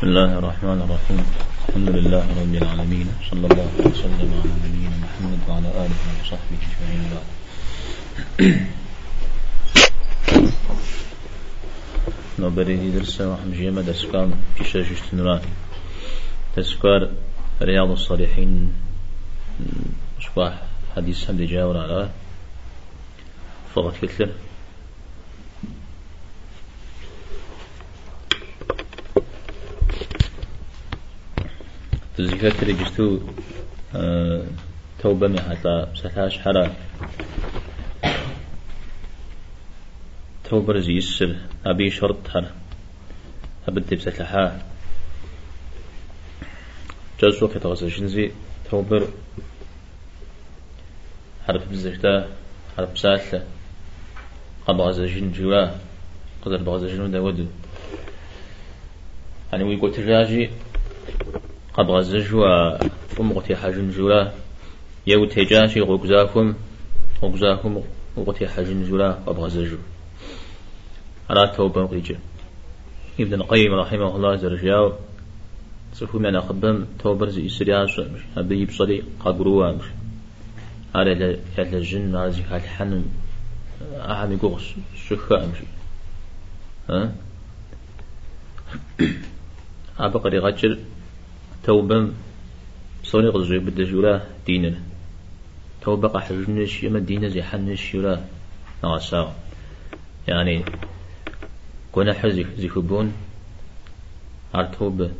بسم الله الرحمن الرحيم. الحمد لله رب العالمين. صلى الله وسلم على نبينا محمد وعلى آله وصحبه أجمعين. بعد نوبري درس وحمجيما دسكان كيشا جشتنران تذكر رياض الصالحين صباح حديث حمد جاور على فقط كتلر تزكاة رجستو أه توبة من حتى سلاش حرا توبة رزي يسر أبي شرط حرا أبدي بسلحة جاز وقت غزة توبر حرف بزجتا حرف سالة قبل غزة جوا قدر بغزة جن ودو يعني ويقول تراجي قد غزجوا فمغتي حاجن جولا يو تجاشي غوكزاكم غوكزاكم غوتي حاجن جولا قد غزجوا على توبة غيجة ابن القيم رحمه الله زرجاو سفو من أخبم توبر زي إسرياش أبي بصلي قبروا مش على على الجن على زي الحنم أعمي قوس شخاء مش ها؟ أبقى لغجر توبة صوني غزوي بدأ جولا ديننا. توبة قحرنش يما دينا زي حنش جولا نغساو. يعني كنا حزي زي خبون عار توبة.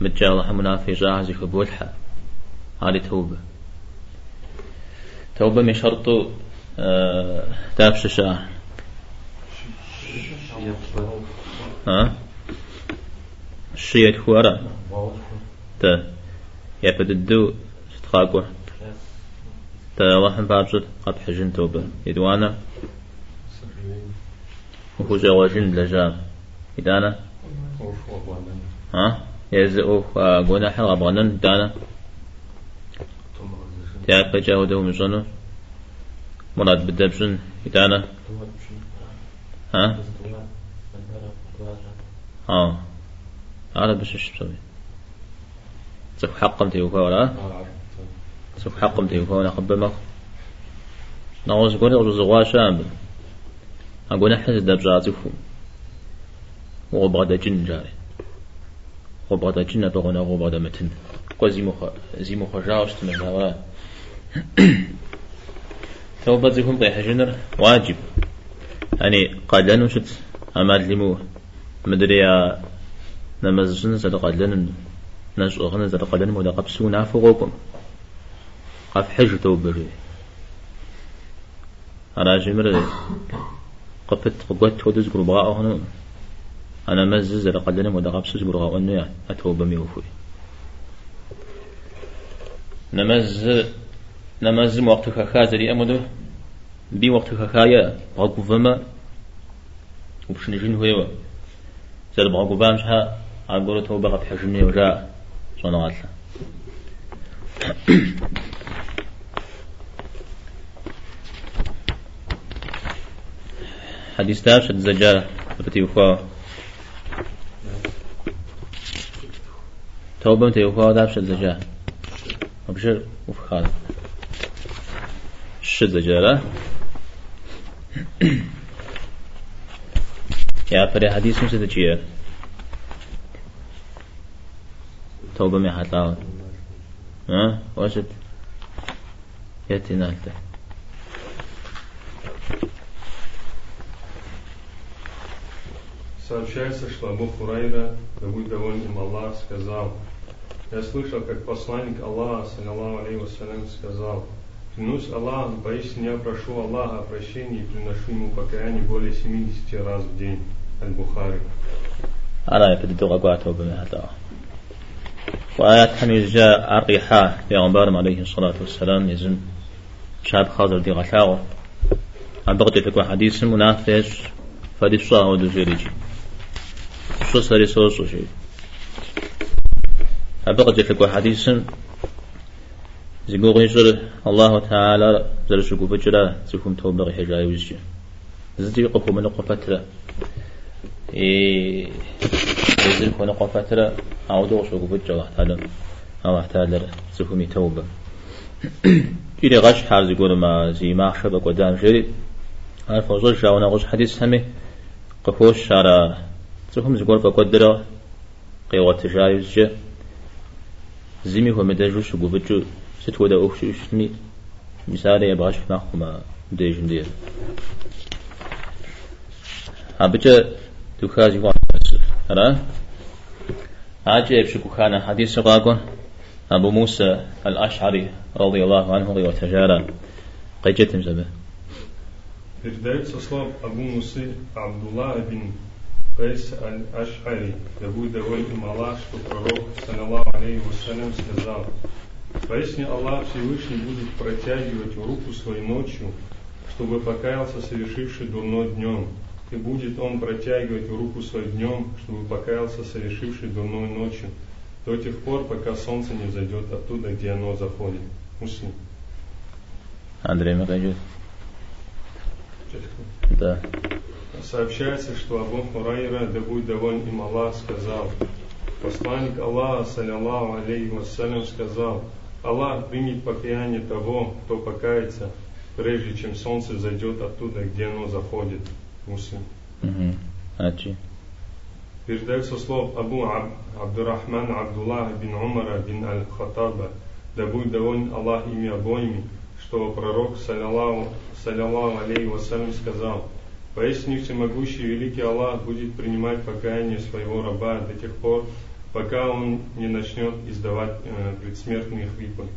متجاوة منافي جاع زي خبولحة هذه توبة. توبة من شرط آه تابش شاع ها؟ الشيء خوارا تا يبددو ستخاقوا تا الله بابجد قد حجن توبة. يدوانا وهو جواجن لجام إدانا ها؟ يزقو قونا حل غبغنن دانا. تعب جاودو مجنو مراد بدبجن إدانا ها؟ آه هذا بس إيش بسوي سوف حقم تيوفا ولا سوف حقم تيوفا ولا مخ نغوز قولي غوز زغوا شامل أقول نحن دبجاتكم وغبغدا جن جاري. غبغدا جن بغنا غبغدا متن. مخ زي مخ جاوش تمجاوا توبة زيكم طيح جنر. واجب. يعني قد شت أمال لمو مدري نمزن صدق لنا ناس أغنى صدق لنا ولا قبسونا فوقكم. قف حج توبري أنا جمر قفت قبت ودز قرباء أغنى أنا مزز صدق لنا ولا قبسوس قرباء أنه أتوب ميوفي نمز نمز وقت خازري أمدو. بي وقت خايا بغو فما وبشنجين هو زاد بغو بامشها أقول توبة قد حجني وجاء صنع الله حديث داش الزجاجة بتي وفا توبة متي وفا داش الزجاجة أبشر وفخال الشد زجاجة. يا فري حديث مسد جيه توبة مي حتلاون ها واشد ياتي نالته Сообщается, что Абу Хурайда, да будет доволен им Аллах, сказал, я слышал, как посланник Аллаха, саллаллаху алейхи вассалям, сказал, клянусь Аллахом, поистине я прошу Аллаха о прощении и приношу ему покаяние более 70 раз в день. Аль-Бухари. أنا يبدو غقواته بمهلا وآيات حميز جاء أرقيحا بيغمبار عليه الصلاة والسلام يزن شاب خاضر دي غشاغو عم بغتي فكوا حديث منافس فدي صاه ودو جريجي شو سري سو سو أبغتي فكوا حديث زيقو غيشر الله تعالى زر شكو فجرا زيكم توبغي حجاي وزجي زدي قفو من قفترة إيه كون قفترة عودو شو قبت جوا تعلم أو احتال زفمي توبة إلى غش حارز يقول ما زي ما شبه قدام جري عارف وزوج جاونا غش حديث همي قفوش شارع زفم زقول بقدرة قيوة تجايز جه. زمي هو مدجو شو قبت ست ودا أوش إشتمي مثال يبغاش ناخما ديجن دير أبجا دكاز يوان هلا عجيب شكو كان حديث غاقون أبو موسى الأشعري رضي الله عنه وتجارى قيجتم زبه Передается слов Абу Мусы Абдулла бин Кайс аль-Аш'ари, да будет доволен им Аллах, что пророк, саллаллаху алейхи вассалям, сказал, Поясни Аллах Всевышний будет протягивать руку свою ночью, чтобы покаялся совершивший дурно днем, и будет он протягивать руку свою днем, чтобы покаялся совершивший дурной ночью, до тех пор, пока солнце не зайдет оттуда, где оно заходит. Муслим. Андрей Михайлович. Да. Сообщается, что Абу Хурайра, да будет доволен им Аллах, сказал, посланник Аллаха, саллиллаху алейхи вассалям, сказал, Аллах примет покаяние того, кто покается, прежде чем солнце зайдет оттуда, где оно заходит. Муслим. Угу. Передается слов Абу Абдурахман Абдуллах бин Умара бин Аль-Хаттаба, да будет доволен Аллах ими обоими, что пророк, саллиллаху, саллиллаху алейхи вассалям, сказал, Поистине всемогущий великий Аллах будет принимать покаяние своего раба до тех пор, пока он не начнет издавать э, предсмертные хрипы.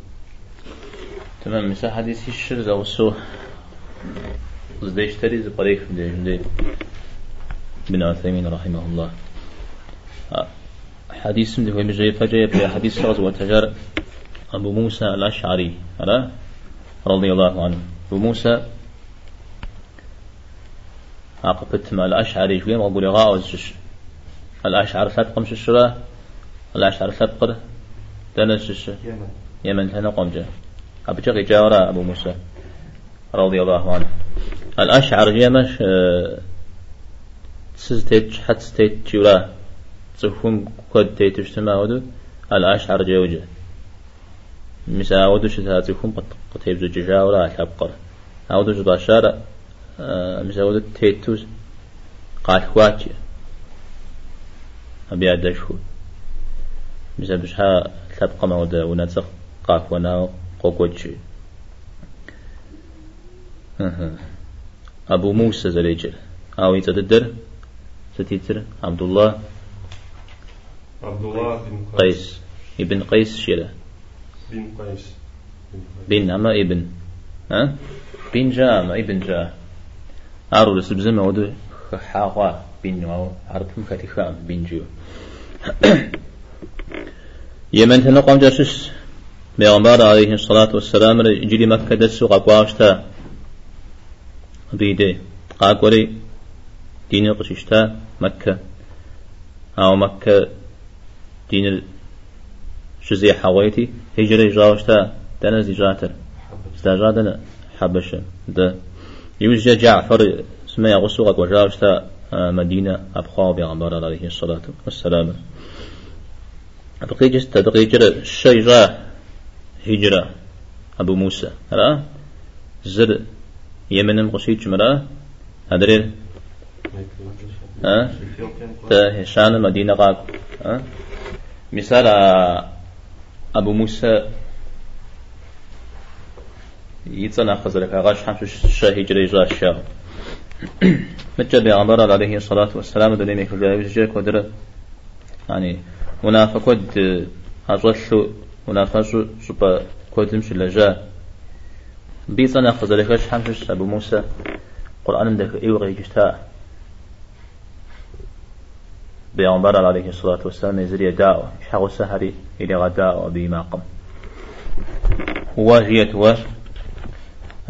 تمام مثل حديث الشر زو سو زديش تري زقريك من بن عثيمين رحمه الله حديث من هو مجري فجأة في حديث شغز وتجار أبو موسى الأشعري رضي الله عنه أبو موسى عقبت مع الأشعري شوية ما أقول غاوز الأشعر قمش الشراه الأشعر ثبقر دنس يمن هنا قمجة أبجغي جاورا أبو موسى رضي الله عنه الأشعر يمش سزتيت حت ستيت جورا تفهم كود تيت اجتماع ودو الأشعر جوجة مسا ودو شتا تفهم قتيب زوج جاورا الحبقر أودو جباشارة مسا ودو تيتوز قال خواتي. أبي أدشهود مثل بشها تبقى مودا ونسق قاف ونا قوكوتشي. أبو موسى زليجر أو يتدر ستيتر عبد الله عبد الله بن قيس ابن قيس شيرة بن قيس بن أما ابن ها بن جاء أما ابن جاء أرو لسبزم ودو حاقوا بن أو عرضهم كتخام بن جو يمن تنقم جاسوس بيغمبار عليه الصلاة والسلام جري مكة دسو قاقواشتا بيدي قاقوري دين قششتا مكة. أو مكة دين شزي حويتي. هجري جاوشتا دنز جاتر استاجادنا حبشة. ده يوجد جعفر اسمه يغسوغك وجاوشتا مدينة أبخاو بيغمبار عليه الصلاة والسلام. بقي جست بقي جرى الشيرة هجرة. أبو موسى. رأى زر يمن قصيد جمرة هدرير ها تا هشان مدينة قاق ها مثال أبو موسى يتصنع خزرك غاش حمش الشا هجرة جاء الشا متى بيغمبر عليه الصلاة والسلام دليل في جايب ودر يعني منافق كود هرسلو منافق سوبا كود مش لجا بيصنا خزلكش حمش؟ أبو موسى. قرآن دك إيوغي جشتا بيغمبر عليه الصلاة والسلام يزري داء شحق السهري إلى غداء بماقم واجية و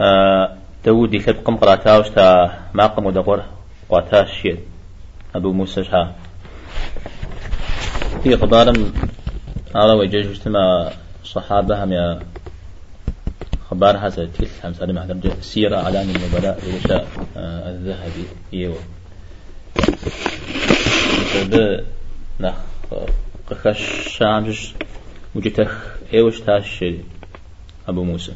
آه تودي لبقم قراتاوش تا ماقم ودقور قواتاش شيد. أبو موسى شها في قبارم على وجه اجتماع صحابة هم يا خبار هذا تيل هم سالم هذا سيرة علام النبلاء ولشاء الذهبي يو ب نخ قخش شامش وجتخ ايوش تاشي أبو موسى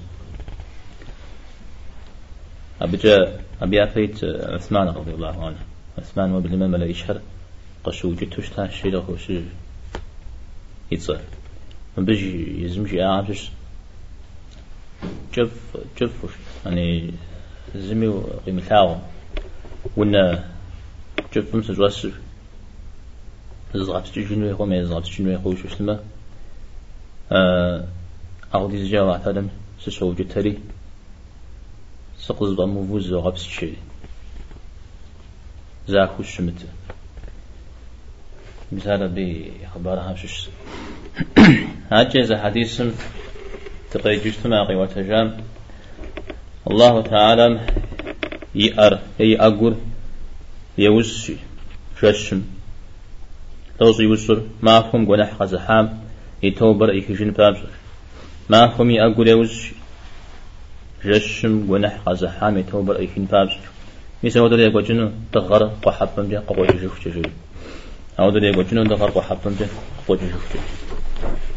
أبجا أبي أفيت عثمان رضي الله عنه. عثمان وبالإمام لا يشهر قشو جتوش تاشي لخوش يتصل من بيجي يزمشي أعرفش جف جف يعني زمي وقيم ثاو ونا جف مس جواس زغات تجنوي خو ما زغات تجنوي خو شو اسمه آه أغدي زجاوة تعلم سسو جتري. سقز بموفوز وغبس شيء زاكو الشمت مثال بخبرها شش هاجز حديث ما قوة وتجام. الله تعالى يأر أي أقول يوسي ششم. توصي يوسر ما هم قناح قزحام يتوبر إيكشن بابسر ما هم يأقول يوسي جشم قناح قزحام يتوبر إيكشن بابسر مثل ودر يقول جنو تغر قحبن جا قوة جشوف جشوف أو در يقول جنو تغر قحبن جا قوة جشوف جشوف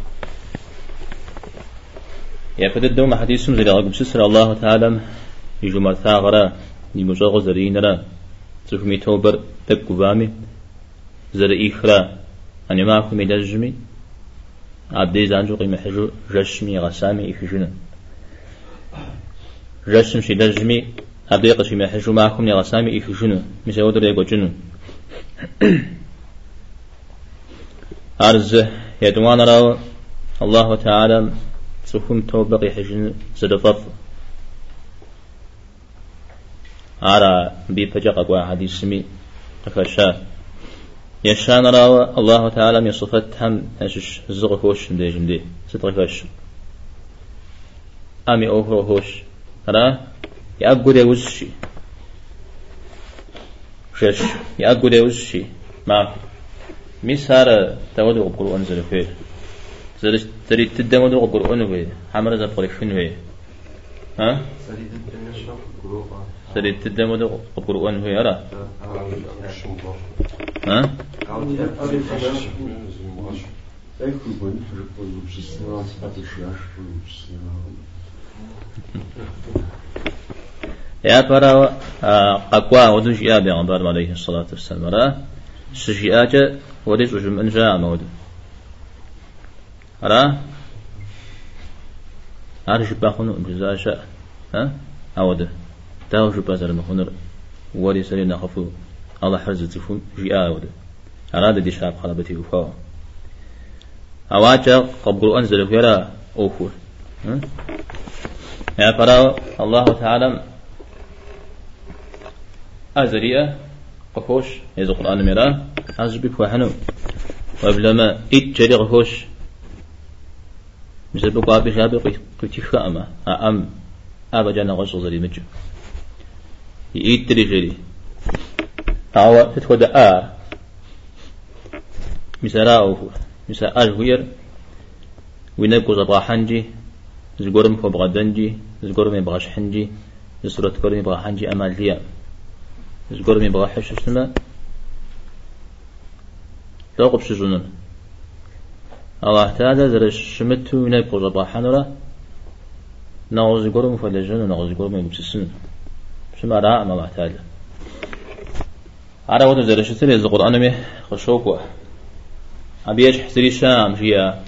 يا فد الدوم حديث زي لغم سسر الله تعالى يجو مرتا غرا يمجو زرين را تفمي توبر تك قبامي زر إخرا أن ما كم يدجمي عبدي زانجو قيمة حجو جشمي غسامي إخجنا جشم شي دجمي عبدي قشي حجو ما كم يغسامي إخجنا مش يودر يقو جنو أرز يدوان راو الله تعالى سكم توبقي حجن زدفف على بي فجق أقوى حديث سمي أكشا يشان راوى الله تعالى من صفات هم هشش زغ هوش دي جندي ستغ هوش أمي أوهر هوش. را يأقود يوزشي شش. يأقود يوزشي ما. ميسار تودو القرآن زلفير سري تدمو دو قرآن وي حمر زب قريشن وي ها؟ سري تدمو دو قرآن وي أرى؟ ها؟ يا برا ققوا ودوش يا بيغمبر عليه الصلاة والسلام سجياجة وديش وجمع جاء مودو أرى أرش باخون جزاء شاء ها أود تاو شو بازر مخونر ولي سلينا خفو الله حرز تفون جاء أود أراد دي شاب خلبتي وفاو أواجه قبل أنزل فيرا أوفور يا فرا الله تعالى أزرية قفوش يزق القرآن ميرا أزبي فوحنو وبلما إت جري قفوش مثل بقى بشابي قلت فأما أم أبا جانا غصو زري مجو يتري جري أو تتخد آ مثل أوفو مثل أجوير وينبقو زباحنجي زقورم فو بغدنجي زقورم يبغاش حنجي زسرة كورم يبغى حنجي أمال ليا زقورم يبغى حش سما توقف شجنون الله تعالى زر شمتو من القوة ضحنا نغز قرم فلجن نغز قرم يبسسن شما راء الله تعالى على وضع زر شتر يز القرآن مه خشوكوا أبيش حسري شام جيا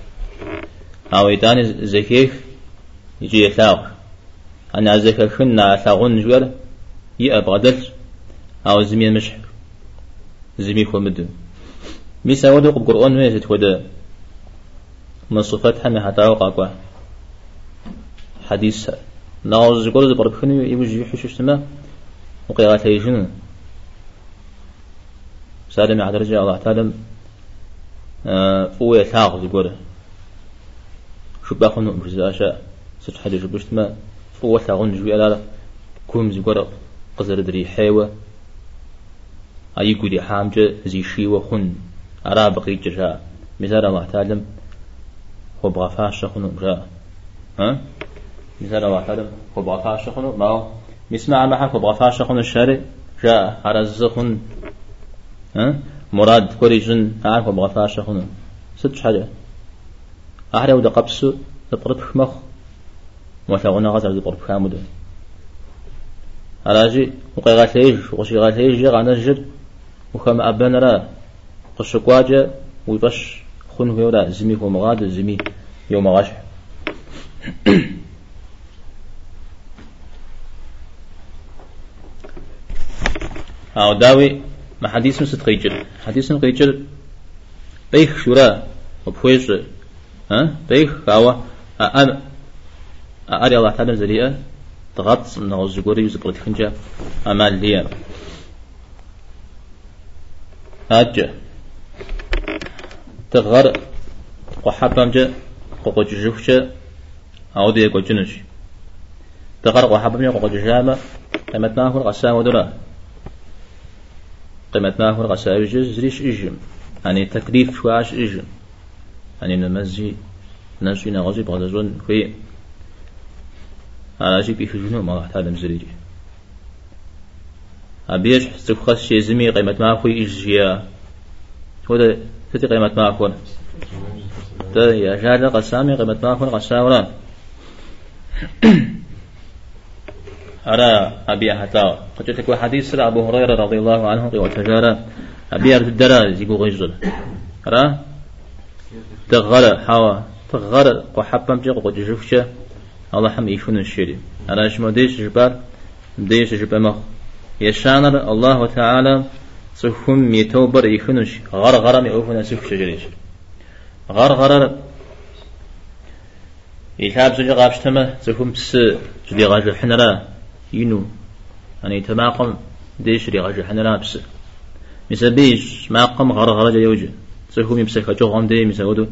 أو يتاني زكيك يجي يتلاق أنا زكا خنا ثاغون جوال يأبغدل أو زمين مش زمي خو مدن ميسا ودو قرآن مه تتودا صفات حمي حتى وقع حديث نعوز جقول زبر بخني يوجي حشوش تما وقيغات هيجن سالم على درجة الله تعالى فوي ثاق زقول شو باخن بزاشا ست حديث بشتما فوي ثاقون جوي على كوم زقول قزر دري حيوة أي قولي حامجة زي شي وخن أرى بقيت جشا. مثال الله تعالى خب غفاش خنو جاء ها؟ مثال واحد. خب غفاش خنو ما؟ مسمع ما خب غفاش خنو الشارع جاء هرز خن ها؟ مراد كوريجن أعرف بغفاش خنو ست حاجة أحد ودا قبس تقرب مخ. وثغنا غزر تقرب خامد. أراجي وقي غاتيج وقشي غاتيج غانا جد. وخم أبن را. قشقواجة. ويبش خن هورا زمي هو مغاد زمي يوم غاش أو داوي ما حديث ست قيجل حديث قيجل بيخ شورا وبخويش ها؟ بيخ هوا أم أري الله تعالى زريئة تغط من غزقوري يزقر تخنجا أمال ليا أجا تغر وحبام جا قوقو جوجوشا أو دي قو جنش تغر وحبام جا قوقو جوجاما قيمتنا هو القسام ودرا قيمتنا هو القسام زريش إجم. يعني تكليف شواش إجم. يعني نمزي نفسي نغزي بغدزون في على شيء بيفجنو ما هذا مزريجي أبيش تخص شيء زمي قيمة ما أخوي إجيا هذا تتي قيمة ما ده يا جاد قسامي قيمة ما أخوي قساورا أرى أبي حتى قد تكوى حديث أبو هريرة رضي الله عنه وتجارة أبي أرد الدرا يقول غيزل. أرى؟ تغرى حوا. تغرى وحبم جيق قد جفشة الله حم يشون الشيري. أنا شما ديش جبار؟ ديش جبار مخ يشانر الله تعالى سفهم يتوبر يخنش. غر غر ميوفنا سف شجريش. غر غر يحاب زوجي غابش تما سفهم بس جدي غاجل حنرا. ينو. يعني تماقم ديش ري غاجل حنرا بس. مسبيش ماقم غر غر جا يوجي سفهم يمسك جوغم دي مسودو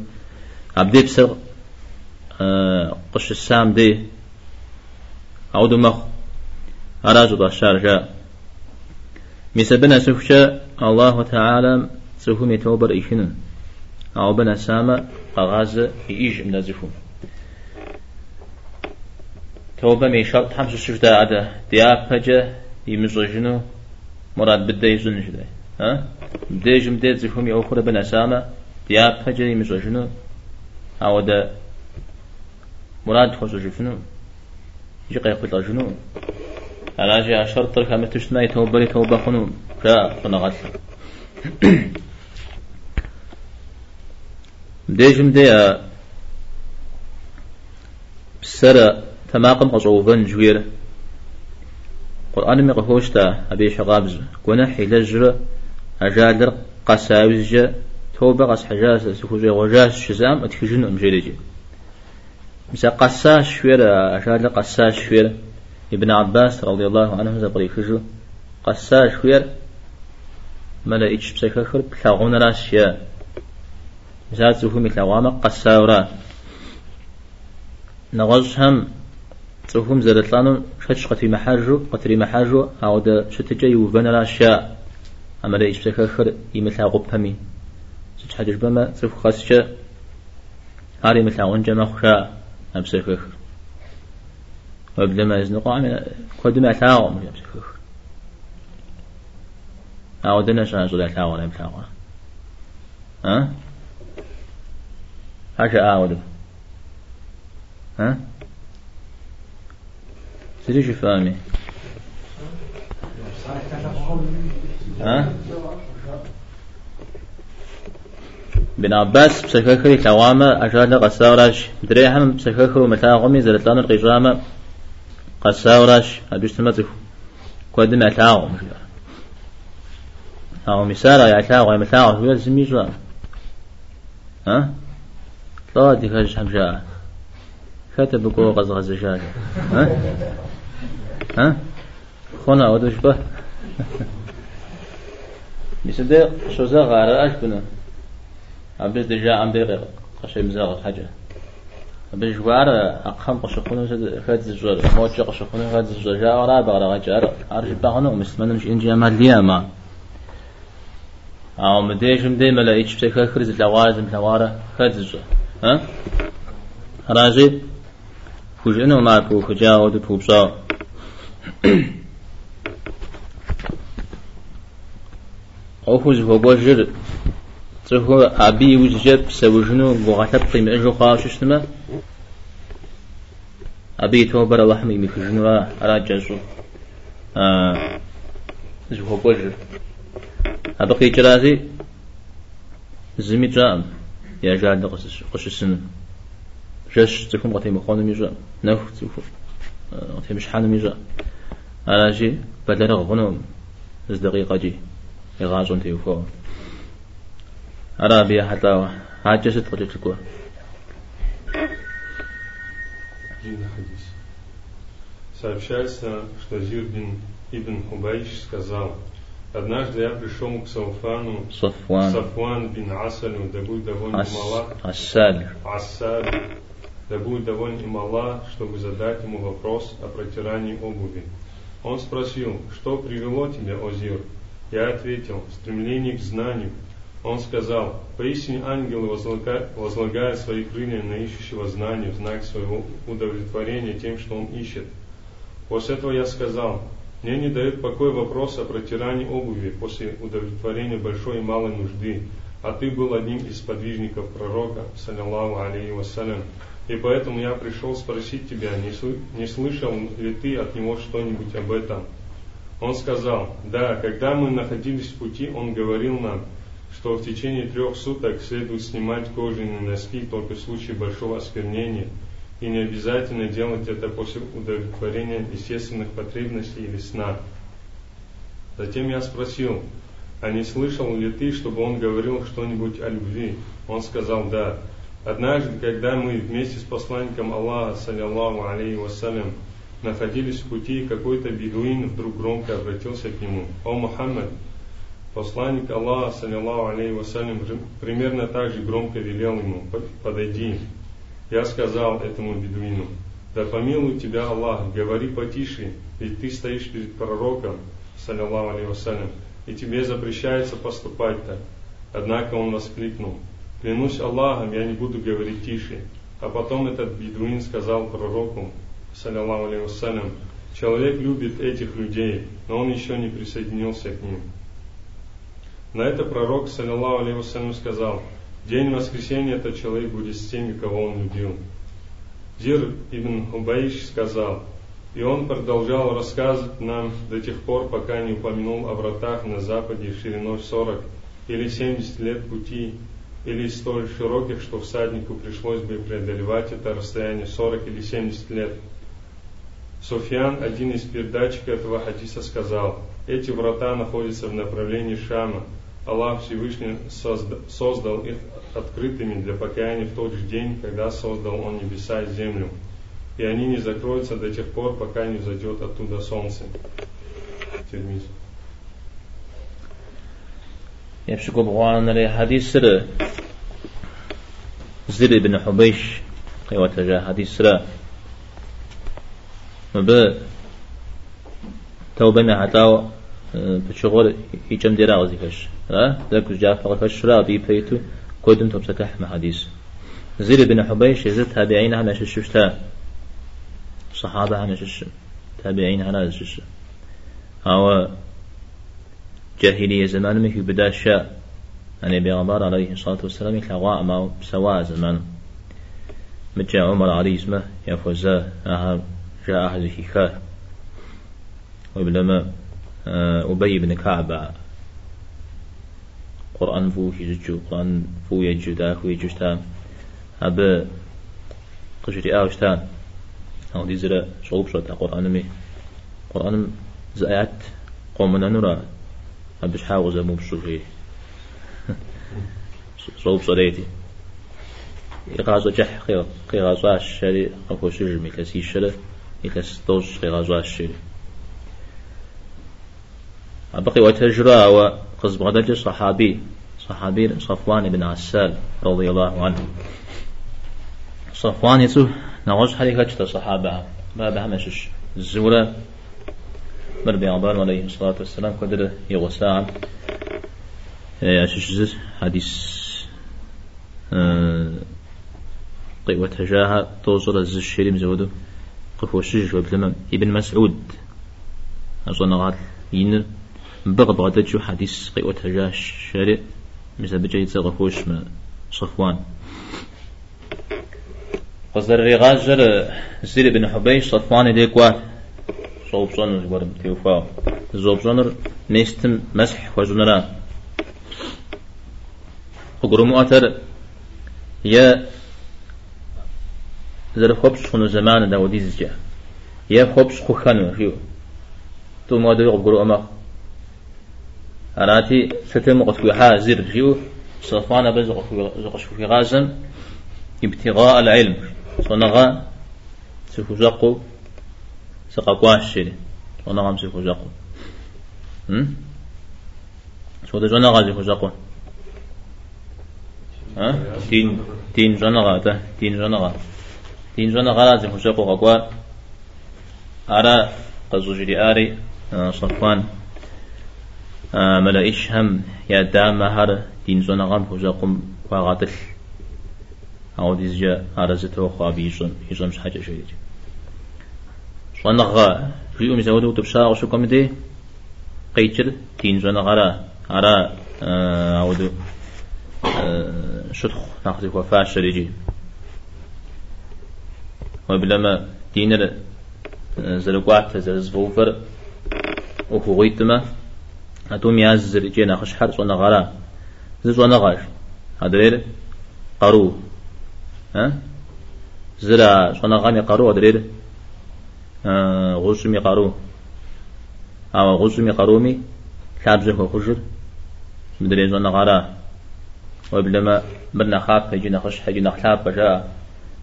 عبدي بس قش السام دي. عودو مخ. أراجو باشار جاء مسبنا سفشا الله تعالى سفهم يتوبر إيشنن أو بنا سامة أغاز إيج من زفهم توبة مي شرط حمس السجدة عدا ديابجة يمزجنو مراد بدأ يزن جدا ها؟ بدأ جمدة زفهم يأخر بنا سامة ديابجة يمزجنو أو ده مراد خوش جفنو يجي يقول جنو أنا جاء شرط ترك هم تشتنا يتوبري توبة خنو جاء فنغت ديجم دي بسر تماقم قصوبا جوير قرآن مقفوش تا أبي شغابز كنا حيلجر أجادر قساوز توبة قس حجاز سكوزي غجاز شزام أتكجن أمجيلجي مسا قساش شوير أشاد قساش شوير ابن عباس رضي الله عنه زبري خجو قساش شوير ملا إيش بسكخر بلاغون راشيا مسا تفهم تلاغاما قساورا نغز هم تفهم زرتلانو شتش قتري محاجو قتري محاجو أو دا شتجا يوفن راشيا أما لا إيش بسكخر يمتلاغو بامي سجحدش بما تفهم خاصة هاري متلاغون جمع خشا أمسكه وبدما يزنقوا عمل كودما تاغم يمسكه أو دنا شان زولا تاغم لم تاغم ها؟ هاشا أعود. ها؟ سيدي شو فاهمي ها؟ بن عباس بسكاكري بسكاكرو متاغمي زرتلان القجامة قساوراش أبيش تمتك كودم أتاغم أو مثال يا أتاغم متاغم هو زميجوا ها؟ لا دي كاج حمجا كتب قو غز غز شاك ها؟ ها؟ خونا ودوش به بسده شوزا غارة أشبنا أبز دجا أم دقيق قشي مزاغ حاجة أبز جوار أقام قشخونه خد زجور موجة قشخونه خد زجور جاء ورا بغرا غجار عارف بغنو مسمن مش إنجي أمال ليا ما أو مديش مدي ملا إيش بتك خرز لوازم لوارا خد زجور ها؟ راجي فوجئنو ما بو خجا ود بوبصا أوفوز هو بوجر تهو أبي وزجب سوجنو بغتب قيم أجو خاوش اشتما أبي تو برا لحمي مكجنو على جزو آه. زهو بوجر أبقي جرازي؟ زمي جام. يا جاد قصص قصصن جش تكون قتي مخون ميجا. نف تكون. قتي مش حان ميجا. على جي بدل غنوم. از دقيقة جي يغازون تيوفو عربية حتى حاجة ستة تكون. Сообщается, что Зир бин Ибн Хубайш сказал, Однажды я пришел к Сауфану, Сафван, Сафван бин Асалю, да будет доволен Ас, им Аллах, Ассаль, Ассаль, да будет доволен им Аллах, чтобы задать ему вопрос о протирании обуви. Он спросил, что привело тебя, Озир? Я ответил, стремление к знанию. Он сказал, поистине ангелы возлагают, свои крылья на ищущего знания в знак своего удовлетворения тем, что он ищет. После этого я сказал, мне не дает покоя вопрос о протирании обуви после удовлетворения большой и малой нужды, а ты был одним из подвижников пророка, саллиллаху алейхи вассалям. И поэтому я пришел спросить тебя, не, сл- не слышал ли ты от него что-нибудь об этом? Он сказал, да, когда мы находились в пути, он говорил нам, что в течение трех суток следует снимать кожаные носки только в случае большого осквернения – и не обязательно делать это после удовлетворения естественных потребностей или сна. Затем я спросил, а не слышал ли ты, чтобы он говорил что-нибудь о любви? Он сказал, да. Однажды, когда мы вместе с посланником Аллаха, саллиллаху алейхи вассалям, находились в пути, какой-то бедуин вдруг громко обратился к нему. «О Мухаммад, посланник Аллаха, саллиллаху алейхи вассалям, примерно так же громко велел ему, подойди, я сказал этому бедуину, да помилуй тебя Аллах, говори потише, ведь ты стоишь перед пророком, саллиллаху алейhi вассалям, и тебе запрещается поступать так. Однако он воскликнул, клянусь Аллахом, я не буду говорить тише. А потом этот бедуин сказал пророку, саллиллаху алейhi вассалям, человек любит этих людей, но он еще не присоединился к ним. На это пророк, саллиллаху вассалям, сказал, День воскресения этот человек будет с теми, кого он любил. Зир ибн Хубаиш сказал, и он продолжал рассказывать нам до тех пор, пока не упомянул о вратах на западе шириной 40 или 70 лет пути, или столь широких, что всаднику пришлось бы преодолевать это расстояние 40 или 70 лет. Софьян, один из передатчиков этого хадиса, сказал, эти врата находятся в направлении Шама, Аллах Всевышний создал их открытыми для покаяния в тот же день, когда создал Он небеса и землю. И они не закроются до тех пор, пока не взойдет оттуда солнце. Термиз. يفشكو بغوانا لي حديث سر زر بن حبيش قيوة جاء حديث سر مب توبة حتى بشغل يجم ديرا غزيكش ها؟ ذاك جاء فقط شرا بي بيتو كودم توب ستح حديث زيد بن حبيش يزد تابعين على ششتا صحابة على شش تابعين على شش. هو جاهلية زمان مكي بدا الشاء أن بيغمبار عليه الصلاة والسلام يتلغى ما سواء زمان. مجا عمر عليه اسمه يفوزا جاء أهل الحكاية وبلما أبي بن كعب. قرآن فو يجو قرآن فو يجو دا فو يجو شتا أب قشري آوش تا أو دي زرا شغب شتا قرآن مي. قرآن زآيات قومنا نرى أبش حاوز أمو بشوفي شغب شريتي يغازو جح قيغازو الشري أفو شجمي كسي شري يكس دوش قيغازو الشري بقي وتجرى وقصب غدج صحابي صحابي صفوان بن عسال رضي الله عنه. صفوان يسو نغش حريكة صحابة باب همشش الزورة مر بيعبان عليه الصلاة والسلام قدر يغساع. يشش حديث قي وتجاها توصل الزش الشريم زودو قفو الشجش وابن ابن مسعود. أصلا غال ين بغ شو حديث قيوة هجاش شارع مثل بجي تغفوش من صفوان. قصدر رغاز جر زير بن حبيش صفوان ديكوا صوب صنر ورم تيوفا زوب صنر نيستم مسح وجنرا وقرمو أثر يا زر خبش خنو زمان دا وديز جا يا خبش خخانو شو تو ما دو قرو أما أراتي ستم قد حا زر شو صفانا بز قش في غازم ابتغاء العلم. صنغا سفوزاقو سقاقواش شري صنغا سفوزاقو. هم؟ شو ده جنا غازي فوزاقو ها؟ تين تين جنا غاتا تين جنا غا تين جنا غازي فوزاقو قاقوا أرى قزوجري آري صفوان. ملا إشهم يا دام هر دين زنا غام فوزاقم وغاتل أو ديزجا أرزته خابي يزم يزم حاجة شيء صنغا في يوم زودو تبشا وشو كم دي قيتر تين زنا غرا أرى أودو شدخ ناخذ وفاش ريجي وبلما دينر زلقوات زلزفوفر وهو أتوم يازر جينا خش حر صنا غرا زونا غاش. هذا قرو ها؟ زرا صنا غامي قرو هذا آه غوسمي قرو أو غوسمي قرومي كابزه خجر مدري زونا غرا وبلما بدنا خاف هجينا خش هجينا خلاف بجا.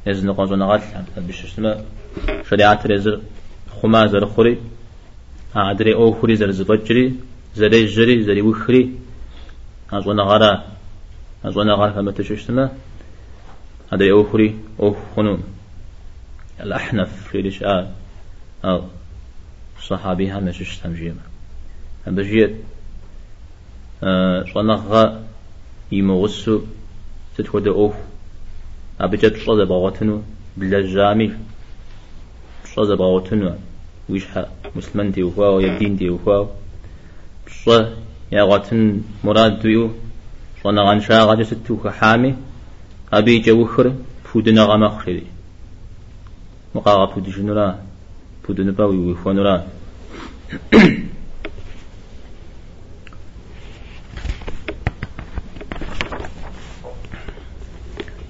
يزن قوزنا غال بش اسمه شريعة رزر خما زر خوري. عدري أو خوري زر زبجري زري جري زري وخري أزونا غرا أزونا غرا فما تششتما هذا أو خري أو خنون الأحنف في رشاء أو صحابي هم يشتم جيما بجيت أه صنغا يمغسو تتود أوف أبجت صدى بغتنو بلا جامي صدى بغتنو ويشحى مسلمان دي وفاو يدين دي وفاو ص يا غاتن مراد ديو. صنا غان شا غادي ستو حامي أبي جوخر فودنا غما خري مقاغا فود جنورا فودنا باوي ويفونورا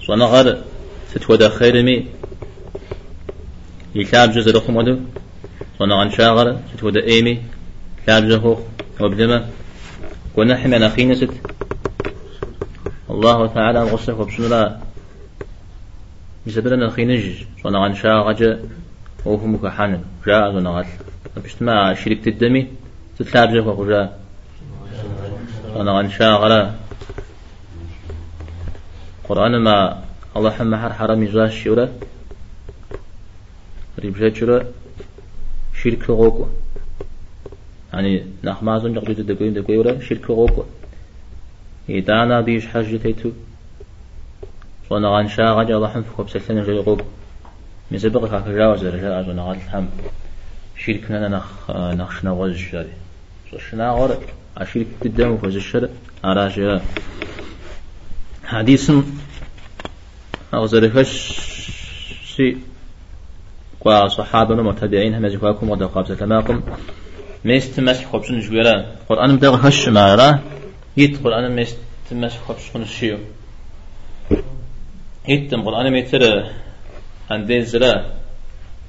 صنا غار ستودا خيرمي. يكاب جزء رخم ودو صنا غان شاغر ستودا إيمي. كاب جهو. وبدما ونحن أنا خينا ست. الله تعالى غصة وبشنا لا بسبب أخينا جج صنع عن شاء غجا. وهم كحان. جاء زنغال بشتما شركة الدمي. تتلاب جهو وجاء صنع عن غلا. قرآن ما الله حمى حر حرام يزاش شورا ريبجات شورا شركة غوكو يعني نخمازن جقجد دقوين دقويرا شرك غوكو إدانا ديش حاجة تيتو صنع عن شاغة جا الله حنفك وبسلسلنا جاي غوك مزبق كاك جاوز رجاء صنع عن الحم شركنا نخ نخشنا غوز الشاري صشنا غور أشرك قدام وفوز الشر. أراجع حديث أغزرفش سي. قوا صحابة متابعين هم يزكواكم ودقاب ستماكم ميست مسح خبشن جويرا قرآن مدغ هش مارا. يت قرآن ميست مسح خبشن شيو. يتم قرآن ميتر عندي زرا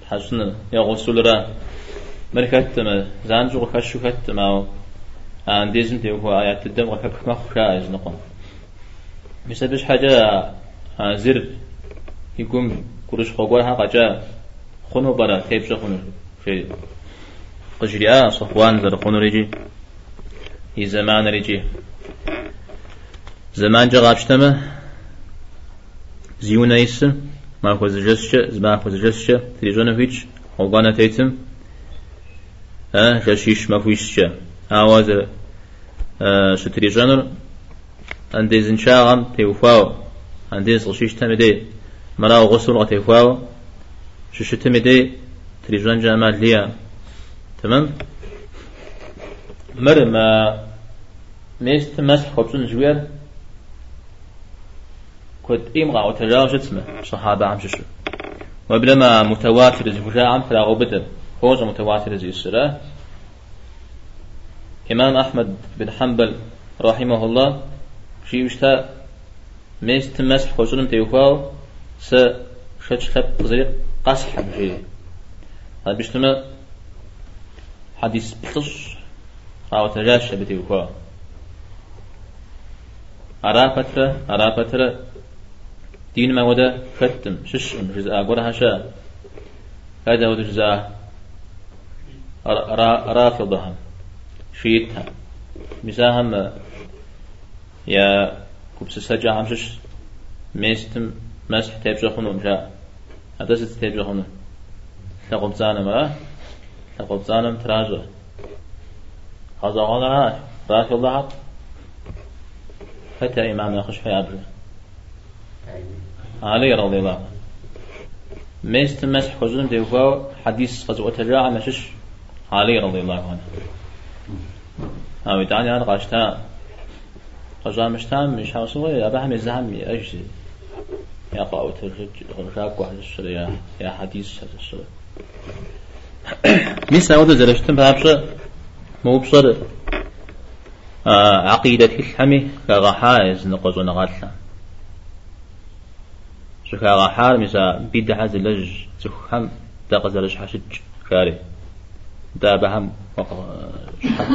حسن يا غسول را مركتم زانجو خشو كتم أو عندي زنتي هو آيات الدم وحك مخ شايز نقوم. بسبب حاجة زر. يقوم كرش خقوة ها قجا خنو برا. تيبش خنو شيء قجريا صفوان زرقون رجي هي زمان رجي زمان جا غابشتما زيونا يس ما خوز جسش زما خوز جسش تريجونا فيش. خوغانا تيتم. ها جاشيش ما فيش آواز شو تريجونر. عندي زنشاغم تيوفاو عندي صلشيش تمدي مراو غسل تيوفاو شو شو تمدي تريجون جامال ليا تمام؟ مر ما ميست مسح خبزن جوير كنت إيم غاو تجاوز اسمه صحابة عم ششو وبلما متواتر فجاء عم فلا غبتر هوز متواتر زي السرة إمام أحمد بن حنبل رحمه الله شي وشتا ميست مسح خبزن تيوخاو س شتش خب قصح بجي هذا بيشتما حديث بخص أو تجاش بتيوخاو أرا فترة أرا فترة دين ما ودا فتم ششم جزء أقول هشا هذا هو جزء رافضها شيتها مساهم يا كبس سجا هم شش. ميستم مسح تبجا خنو مجا هذا ست تبجا خنو تقوم زانم ها تقوم زانم تراجع. هذا هذا رافضها حتى إمام يخش في أبره علي رضي الله عنه. ميست مسح خزون ديوفاو حديث غزوة الجاعة مشش. علي رضي الله عنه. أو يدعني أنا قاشتا قجا مشتام مش حاصل أبا هم الزهم أجزي. يا قاوة الرجاك واحد الشر يا حديث هذا الشر ميس نعود زرشتم بابشة مو بصر عقيدة الحمي كغحايز نقص نغالها شكا حار مسا بدعة زلج تخم تقزلج حشج كاري. دا بهم شحك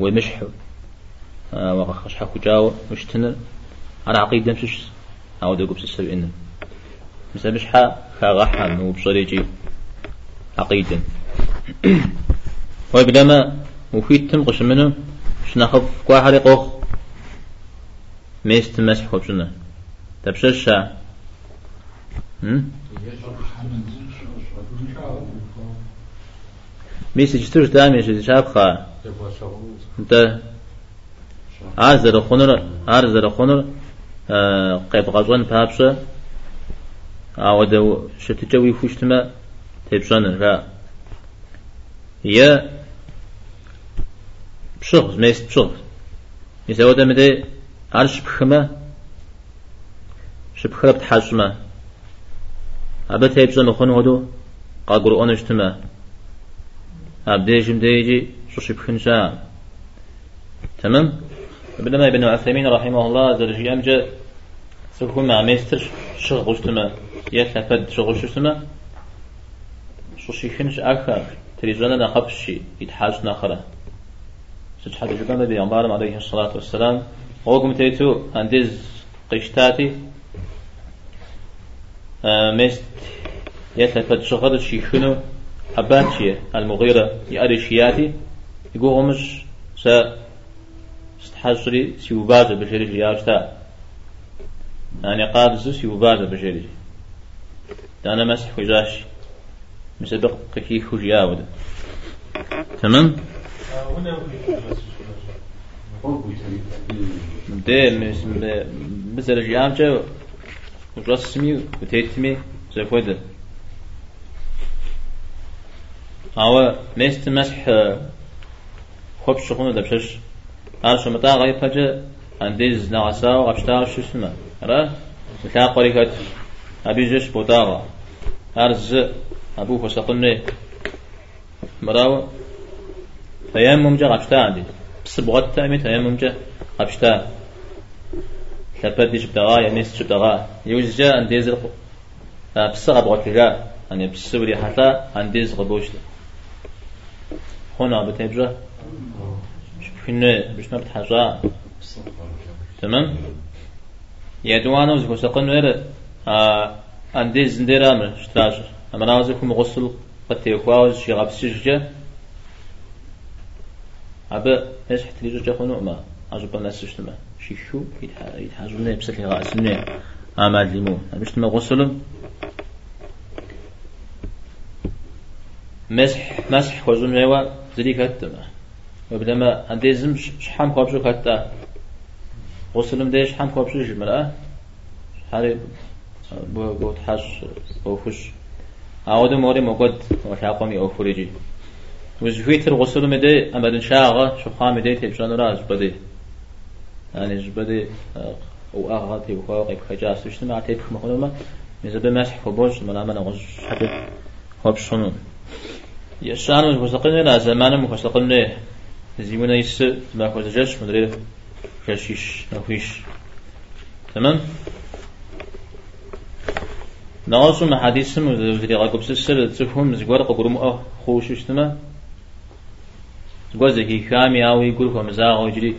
ومشح وخش حكو جاو مشتنر على عقيدة مشش أو بس إن مسا مشحا كغحا مو بصريجي عقيدة. وبلما وفيت تنقش منه شنخف كواحد قوخ ميست مسح وبشنا تبششا ميسي جتوش دامي شدي شابخا. انت عازر خنر عازر خنر قيب غزوان بابشا عود شتجوي فوشتما تبشان را يا بشغل ميست بشغل ميسا ودا مدي عرش بخما شبخرب تحاشما أبا تيبزا مخون هدو قاقر أنشتما أبديجم ديجي شوشي بخنشا تمام؟ ابن ابن عثيمين رحمه الله درجي أمجا سكون مع ميستر شغل شتما يتفد شغل شتما شوشي خنش أكثر تريزونا نخبشي يتحاج نخرة سجحة جبان نبي عليه الصلاة والسلام وقم تيتو أندز قشتاتي مست يتلفت شغل شيخنو أباتشي المغيرة يأرشياتي يقول مش س استحشري سيوبازة بشري ياشتا يعني قادس سيوبازة بشري أنا مسح خجاش مسبق كي خجياود تمام؟ ده مس مثل جامجة ورسمي وتيتمي كده أو مست مسح خب شخونه دبشش. عارش متى غايب فجأة عنديز نعسا وغشتا شو اسمه را؟ مثلا قريكت أبي جش بوتاغا. أرز أبو فسقني مراو تيمم جا غشتا عندي بس بغت تأمي تيمم جا غشتا لبدي شبتغا يميس شبتغا يوجا أنديز بس غبغت لجا يعني بس ولي حتى أنديز غبوش هنا بتبجا شبكنا بشنا بتحجا تمام؟ يدوانا وزكو سقن وير أنديز زنديرا من نازكم غسل شي غابس شجا أبا إيش حتليجو جاكونو ما أجب الناس شتما شيشو يتحاجون بسكي غاسنة أعمال ليمو مش تما غسلم مسح مسح خوزون هوا زري كتما وبدما عندي شحام خوبشو كتا غسلم ديش حام خوبشو جملا حاري بو بو تحاش بو فش أعود موري مقد وشاقمي أو فريجي وزفيتر غسل مدي أمدن شاغة شخام مدي تبشان راز بدي يعني جبدي أو اغاتي وخاق بخجاس اجتماع تيك مخلومة مزب مسح فبوش ملا من غش حتى هوب شنو يشان وسقنا لا زمان مخسقنا زيونا يس ما خرجش مدري كشيش نخيش تمام؟ نغصو ما حديثم وزري غاكب سسر تفهم زغور قبرم آه خوش اشتما زغور زكي خامي أو يقول كم زاغ وجري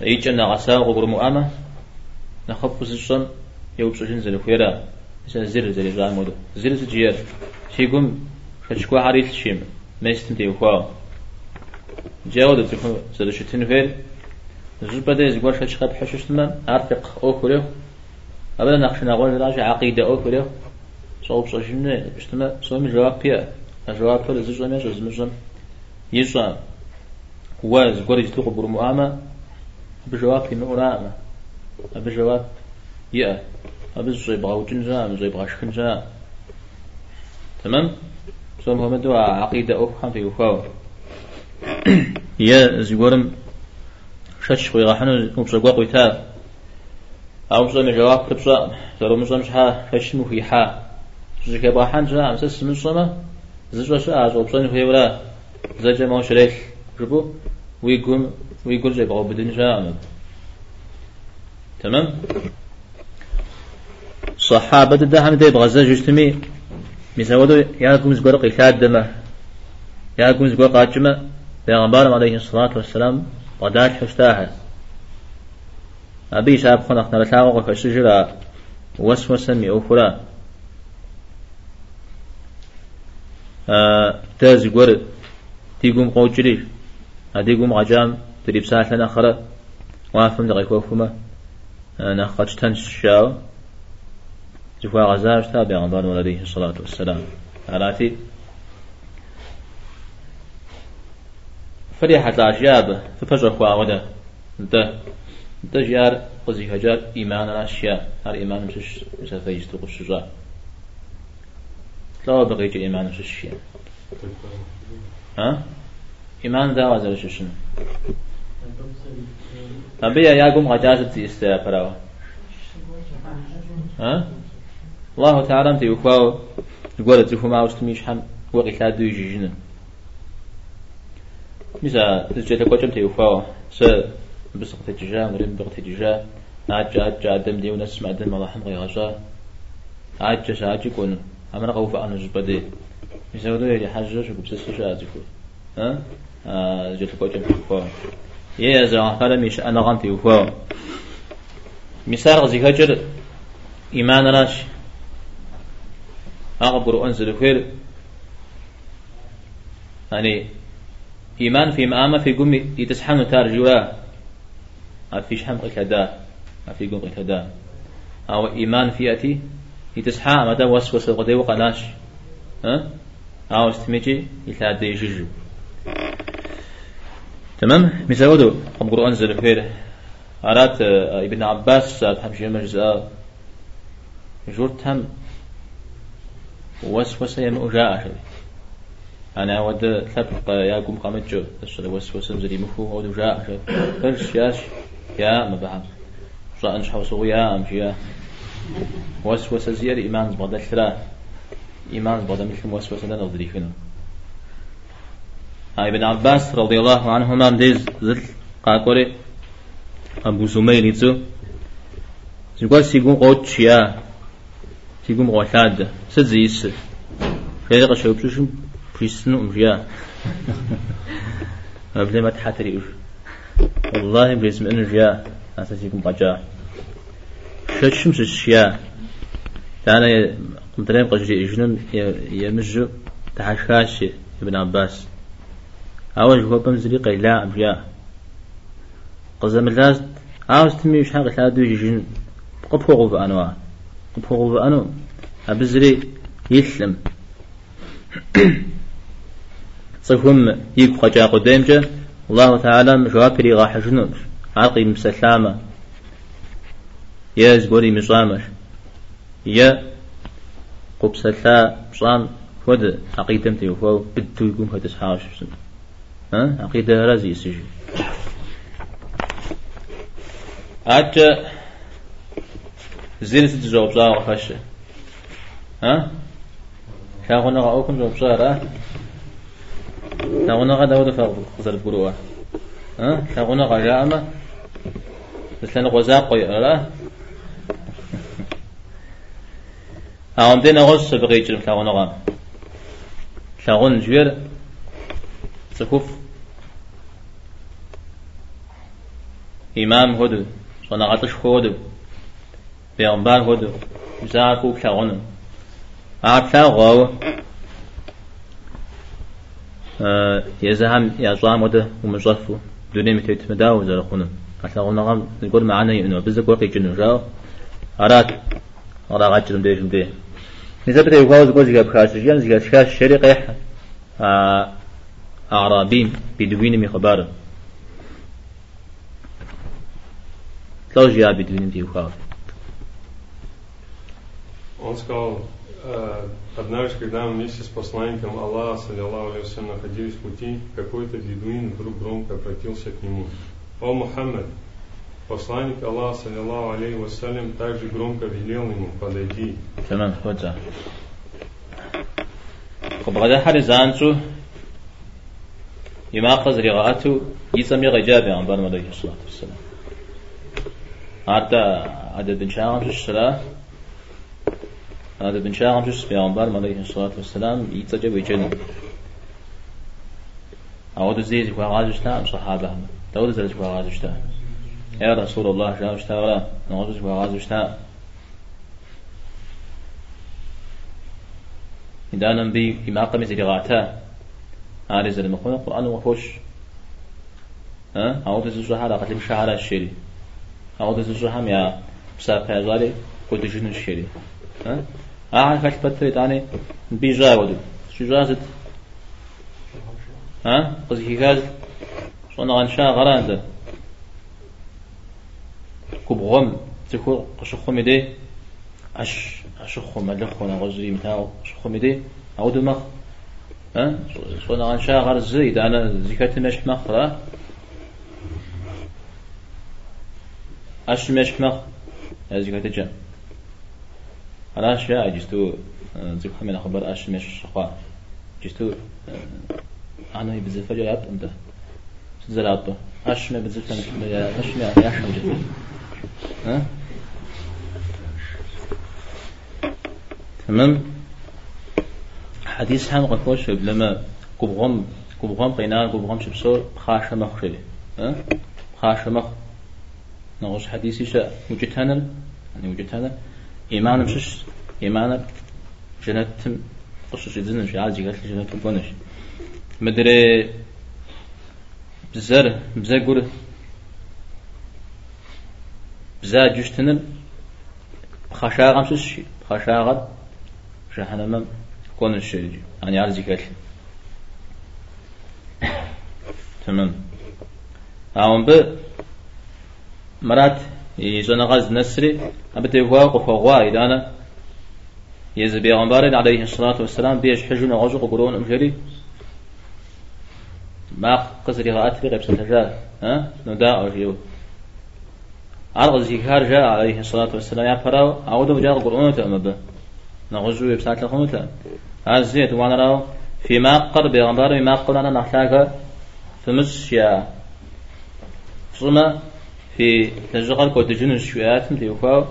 يجنا غسا قبرم اما نخب سسن يوبشن زل خيرا مثلا زر زل جان مودو زر زجير شيكم خشكوا حريث شيم ما يستنتي وخوا جاود تفهم زل شتن فير زبدا زغور خشخب حششتما ارفق أو كله أبدا نقش نقول راجع عقيدة أو كله صوب صوشنا اشتما صوم جواب بيا جواب بيا زوج زميا زوج زمجم يسوع هو زقول يجتوق برمؤامة بجواب في مؤرامة. بجواب يأ. أبز زي بغاو جنجا زي بغاش خنجا تمام؟ صوم هم دوا عقيدة أو خم في وفاو يا زقولم شش خوي غحنا وبشقوا قويتا أو مصر جواب تبصا ترى مصر مش ها خش مخي ها زكى باحان جا أمس سمن صما زجوا شو أجو بصا نخي ولا زجى ما شريك جبو ويقوم ويقول جاي بقى بدين جا تمام صحابة الدهم دي بغزة جشتمي مسودو ياكم زغور قيشاد دمه ياكم زغور قاجمه پیغمبر عليه الصلاة والسلام قداش حشتاها أبي شاب خنق نرتاغو كشجرة وسوسا مي أخرى تاز قر تيقوم قوجري. أديقوم عجام تريب ساعة أخرى وافم دقيق وفما نخرج تنشاو جفوا غزاج تابع عن عليه الصلاة والسلام. علاتي فريحة الأشياب تفجر خوا غدا ده. دجار قزي هجار إيمان الأشياء هر إيمان مش مش فيجت الشجاع لا بقيت إيمان مش الشيء ها؟ إيمان ذا وزر ششن. أبي يا قوم غجازة استفراوا ها؟ الله تعالى أنت يخاو يقول تفهم ما وستميش حم وقت لا دوي جيجنا مثلا تجي تقول تي يخاو س بس تججا مريم بغ تججا عج عج عدم دي ونسمع دم الله حمغي غشا عج شاجي كون أمر قوف أنا جبدي يسودو يجي حاجة شو بس شاجي كون ها؟ آه جت تقول تي يخاو يا زمان قال مش أنا غنتي يخاو مثال غزي هجر. إيمان راش. أغبر أنزل خير. يعني إيمان في مآمة في قم يتسحن تارجوا أفيش حم قتدا أفي قم قتدا. أو إيمان في أتي يتسحى مدى وسوس غدي وقناش. ها؟ أو استمجي يتعدي جيجو تمام؟ مثال قم أنزل خير أراد ابن عباس حمشي مجزاء جورت هم وسوسة يم أجاء شوي. أنا ود ثبت يا قوم قامت جو. تشتغل وسوسة مزري مفهوم أو جاء شوي. فرش ياش. يا ما بهم رأن شحوسو يا أمشي يا وسوسة زيادة إيمان زبادة ثلاث إيمان زبادة مثل وسوسة لنا ودري فينا هاي ابن عباس رضي الله عنهما مديز زل قاقوري. أبو سميل يتسو. يقول سيقون قوتش يا تيقوم غوثاد سدزيس خير شو بشوشم بيسنو مجيا قبل ما تحتري والله باسم انه جاء اساسيكم قجا ششم ششيا أنا مدرين قجري إجنم يمجو تحشاش ابن عباس أول هو بمزري قيلا أبيا قزم اللاز عاوز تمي وش حاجة لا دوجي جن قبوغ بأنواع بقول أنا أبزري يسلم صفهم يك خجا قدام الله تعالى مشوابري غاح جنوب عقي مسلامة. يا زبوري مصامش يا قبسلا مصام ود عقيدة تيوفو بدو يقوم هذا سحاش ها؟ عقيدة رازي سجي. أت زين ستجاوب زاو خش ها؟ شاغونا غاوكم جواب زارا شاغونا غا داود فاق قزر بقولوا ها شاغونا غا جامة مثلا غزاق قيرا أعم دين أغص بغيجرم شاغونا غا شاغون جوير سكوف إمام هدو صنعتش هدو بيغمبار هدو زاكو شاغون أعطى غاو يزهم يطلع مدة ومجرف دنيا متيت مداو زرقونم حتى قلنا غام نقول معنا إنه بزك وقي جنو جاو أراك أراك عجلم دي جم دي إذا بدأ يقاوز قوز جاب خاش جان زيجا شخاش شريق يح أعرابين بدوين مخبار لو جاب بدوين دي وخاوز 11 однажды, когда мы вместе с посланником Аллаха, саллиллаху алейхи находились в пути, какой-то бедуин вдруг громко обратился к нему. «О Мухаммад, Посланник Аллаха, саллиллаху алейхи вассалям, также громко велел ему подойти. تمام وجه خب غدا حر زانتو يما قز رغاتو يسمي غجابي عن بار عليه الصلاة والسلام هذا هذا بن شاغم الصلاة هذا بن شاغم في عن عليه الصلاة والسلام يتجب يجن أود زيد وغازشتا صحابة داود زيد وغازشتا يا رسول الله جاء اشتغل نغزش وغاز اشتاء إذا نبي إما قمز لغاتا هذا زي المقول القرآن وفوش ها؟ أو تزوج هذا قتل شهر الشري أو تزوج هم يا بسا فازالي قد جن الشري ها؟ أعرف كاش بتري تاني بيجا ودو شو جازت ها قصدي كاز صنع عن شا غرانده كبغم تكو قشخم دي أش أشخم ألخنا غزري متاعو أشخم دي أعود مخ ها صونا عن شا غير زيد أنا زكاة مش مخرة أش مش مخ زكاة جم أنا أشياء جستو زكاة من أخبار أش مش شخوا جستو أنا يبزفجا ياب أنت. زلابة أش ما بزفجا أش ما ياش ما ها؟ تمام؟ حديث هم قفوش لما كبغم كبغم قينا كبغم شبسور خاشة مخشلي ها؟ خاشة مخ. نغش حديثي شا وجتنا يعني وجتنا إيمان مشش إيمان جنتم قصص يدزن في عالجي قالت جنة بونش. مدري بزر بزر بزا جشتنم خشاغم سوش خشاغم جهنم كون الشيء يعني على ذكر تمام. أهم ب مرات يزنا غاز نسري أبتي هو قفوا إذا أنا يز بيغمبار عليه الصلاة والسلام بيش حجون غزو قرون أمجري. ما قصري غات في غيب سنتجاه ها؟ نداء أو جيو أرغ زيكار جاء عليه الصلاة والسلام يا فراو أعود بجاء القرآن تأمبه نغزو يبسات لخونتا عزيت وأنا راو فيما قر بيغمبار ما قل أنا نحتاج فمس يا. صما في تجغل كود جنس شويات متيوكاو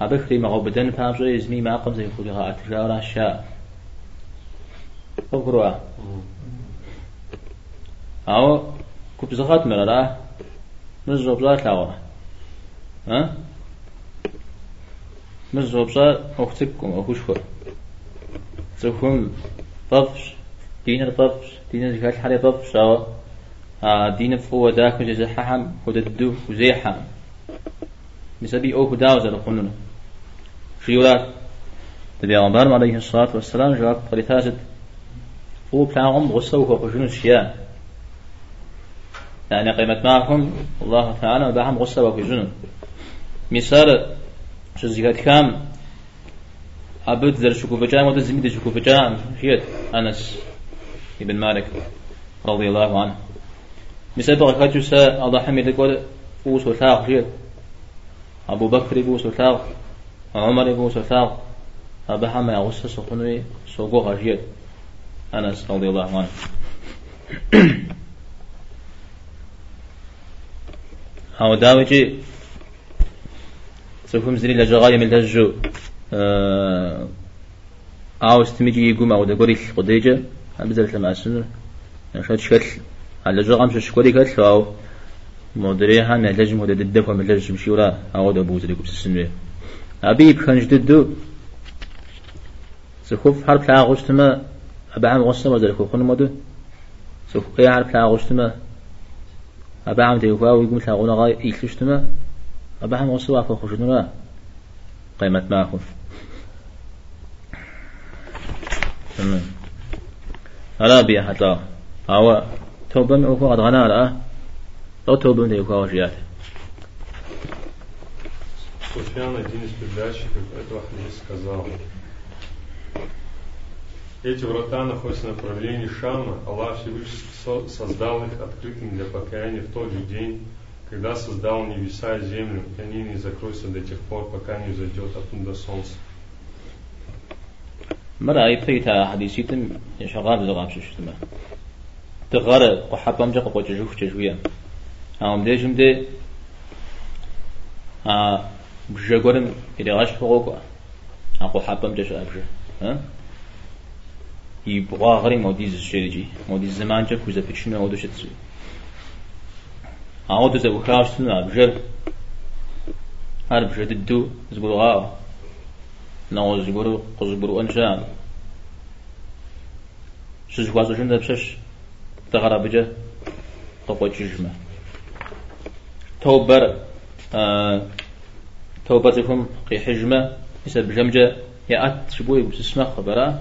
أبكري ما بدن فامزو يزمي ما قم زي خلقها أتجارة شاء أبكروا. أو كوب زغات مرة مش زبزات لاوا ها مش زبزات أختكم أخوش خو تكون طفش دين الطفش دين الجهات حالي طفش أو. دين فقوة ذاك وجزا ححم وددو وزيحم بسبي أو كداوز القنون شيولات تبي غنبار عليه الصلاة والسلام جواب قريتازد فو بلاغم غصوه وخشون الشيان يعني قيمة معكم الله تعالى وبهم غصة وكجن مثال شزيكات كام أبد زر شكوفجان وده زميد شكوفجان شيت أنس ابن مالك رضي الله عنه. مسبق كاتوسا الله حميد يقول فوس وثاق شيت أبو بكر بوس وثاق عمر بوس وثاق أبا حما يغسس سخنوي سوقوها شيت أنس رضي الله عنه. هاو داوجي سوفهم زري لجغاية من لجو أو استمجي يقوم أو دقوري قديجة أبزل لما أسنو شاد شكل. على جغام شو شكوري كتل أو مدريها نلجم ودا ددف ومن لجم شورا أو دبو زري قبس السنوية أبي بخنج ددو سخوف حرب لا غشتما أبعام غصة وزري خوفون مدو سخوف قيا حرب لا غشتما أبعام تيوفا ويقوم تلاغونا غاي إيكلشتما أبعام غصة وافا خوشتما قيمة معكم تمام. ألا بيا حتى أو توبة من أخوة غنا لا أو توبة من أخوة وجيات Суфьян, один из передатчиков этого хадиса, сказал, эти врата находятся в направлении Шама. Аллах Всевышний создал их открытыми для покаяния в тот же день, когда создал небеса и землю, и они не закроются до тех пор, пока не взойдет оттуда солнце. مرة أي بيتا حديثيتم شغال زغام شو شتما تغار قحبام جا قوة جوف جويا أم دي؟ جمدي آ بجاقورم إذا غاش فوقوا أقو حبام جا شو أبجا يبغى غري موديز الشيرجي موديز زمان جا كوزا بيتشنو أودو شتسوي أودو زبو كاوستنا أبجا هر بجا ددو زبو غاو نوز برو قز برو أنشان شز قواز جند بشش. بجا تقوى ججمة توبر آه توبتكم قي حجمة يسب جمجة يأت شبوي بسسمة خبرا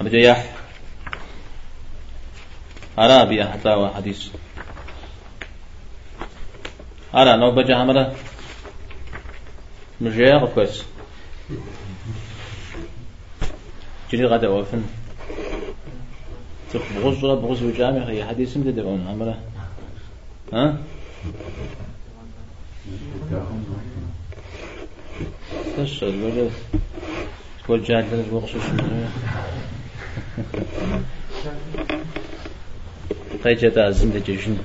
أبجا يح أرابي حتى حديث أرى نو بجا همرا مجيا كويس جري غدا وفن تخ بغزرة بغزو جامع هي حديث سمت دبعون عمره ها؟ تشتغل بلد تقول جادل بغزو شمره قيجة طيب عزم دججن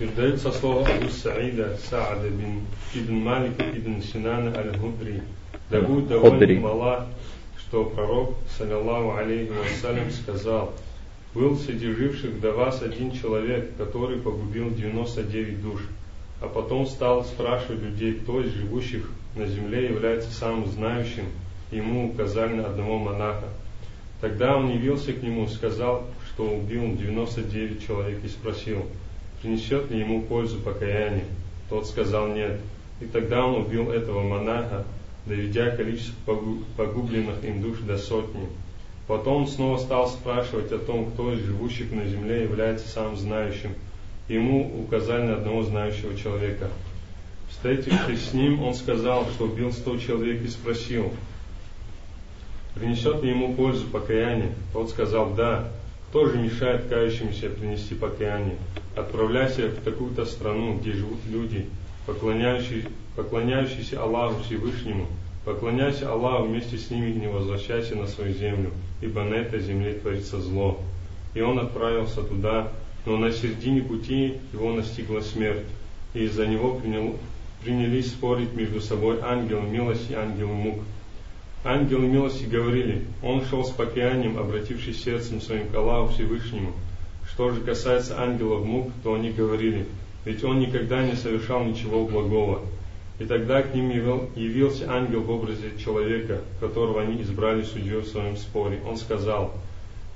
يردين صصوه أبو السعيد سعد بن ابن مالك ابن سنان الهدري. داود دون ملا что пророк, саллиллаху алейхи вассалям, сказал, был среди живших до вас один человек, который погубил 99 душ, а потом стал спрашивать людей, кто из живущих на земле является самым знающим, ему указали на одного монаха. Тогда он явился к нему, сказал, что убил 99 человек и спросил, принесет ли ему пользу покаяние. Тот сказал нет. И тогда он убил этого монаха, доведя количество погубленных им душ до сотни. Потом снова стал спрашивать о том, кто из живущих на земле является самым знающим. Ему указали на одного знающего человека. Встретившись с ним, он сказал, что убил сто человек и спросил, принесет ли ему пользу покаяние. Тот сказал, да. Кто же мешает кающимся принести покаяние? Отправляйся в такую-то страну, где живут люди, поклоняющиеся поклоняющийся Аллаху Всевышнему, поклоняйся Аллаху вместе с ними и не возвращайся на свою землю, ибо на этой земле творится зло. И он отправился туда, но на середине пути его настигла смерть, и из-за него принял, принялись спорить между собой ангелы милости и ангелы мук. Ангелы милости говорили, он шел с покаянием, обратившись сердцем своим к Аллаху Всевышнему. Что же касается ангелов мук, то они говорили, ведь он никогда не совершал ничего благого. И тогда к ним явился ангел в образе человека, которого они избрали судьей в своем споре. Он сказал,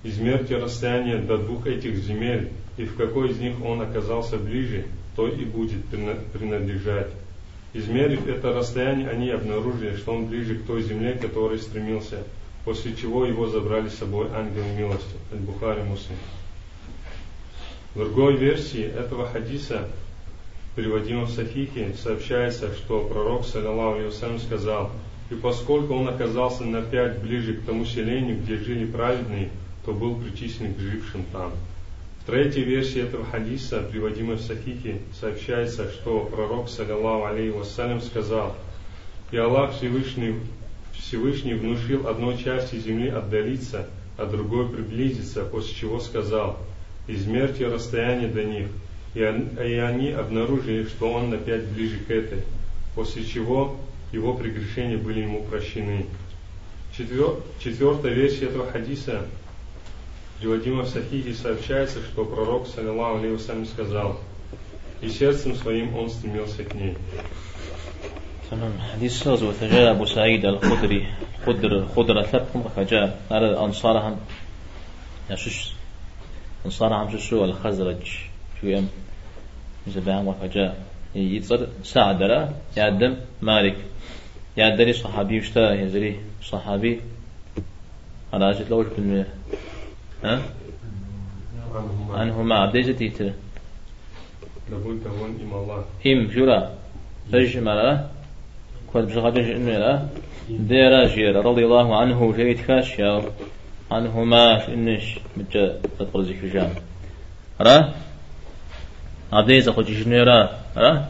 измерьте расстояние до двух этих земель, и в какой из них он оказался ближе, то и будет принадлежать. Измерив это расстояние, они обнаружили, что он ближе к той земле, к которой стремился, после чего его забрали с собой ангел милости. Аль-Бухари Муслим. В другой версии этого хадиса приводимом в Сахихе, сообщается, что пророк, саллиллаху сказал, «И поскольку он оказался на пять ближе к тому селению, где жили праведные, то был причислен к жившим там». В третьей версии этого хадиса, приводимой в Сахихе, сообщается, что пророк, саллиллаху алейhi сказал, «И Аллах Всевышний, Всевышний внушил одной части земли отдалиться, а другой приблизиться, после чего сказал, «Измерьте расстояние до них, и они обнаружили, что он опять ближе к этой, после чего его прегрешения были ему прощены. Четвертая версия этого хадиса, приводима в Сахихе, сообщается, что пророк, саллиллаху алейhi сказал, и сердцем своим он стремился к ней. تمام حديث سوز وثجاء أبو سعيد الخدري خدر خدر ثبكم فجاء على أنصارهم يشش أنصارهم شو الخزرج شو يم زبان وفجاء يتصر سعد لا يعدم مالك يعدلي صحابي وشتا يزري صحابي على أجل لوش بن ها عنهما عبدي تيتر لابد هون إم الله إم جرا فجملا كود بشغل إنه ديرا جير رضي الله عنه جيت كاش يا عنهما إنش متى زي جام را عبديز أخو جنيرا را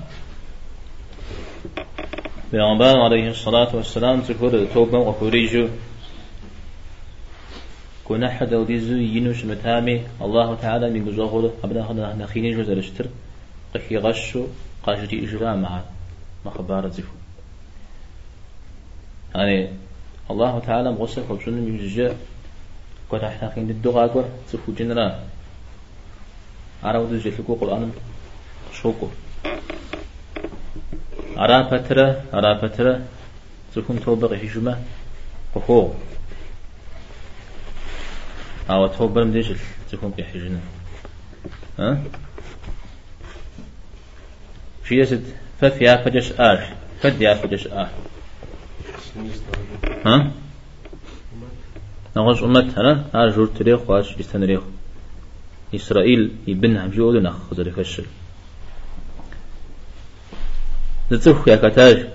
بيغمبان عليه الصلاة والسلام تقول توبا وخريجو كنا حد وديزو ينوش متامي الله تعالى من جزاغول أبدا خنا نخيني جو زرشتر قحي غشو قاجري إجراء مع مخبار زفو يعني الله تعالى مغسل خبزون من جزاء قد إحنا خين ودو جلقو قرآن شوكو. أرى فترة أرى فترة. تكون توبة حجمة. قهو أو توبة مديش تكون بحجنة ها؟ في يسد ففيا فجش آش. فديا فجش آش ها؟ نغش أمت هنا آجور تريخ واش يستنريخ إسرائيل يبن هم جولنا نخ ذلك الشر زتوخ يا كتاج.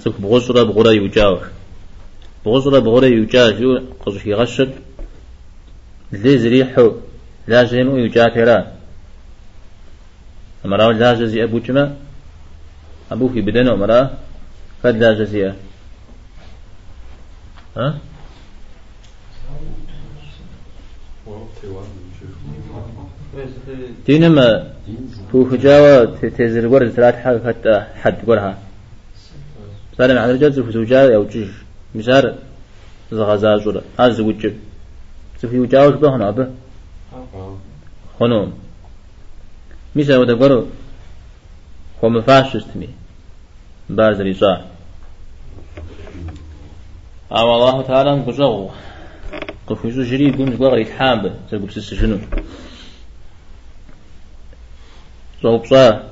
زتوخ بغزرة بغرة يوجاوش بغزرة بغرة يو قصش يغشد. ذي زريحو لا زينو يوجاترا أمراو لا جزي أبو جمع أبو في بدن أمرا قد لا جزي ها؟ دينما هو فجاوة تزر ورد ثلاث حاجة حتى حد قرها. صار على الرجال زف زوجا أو جيش مسار زغزا زورا هذا زوج زف يوجاوش به هنا به خنوم مسا وده قرو. هو مفاشستني بارز ريصا أو الله تعالى نقصه قفوزو جري قوم زغري تحامب زغب سسجنو. صوبصا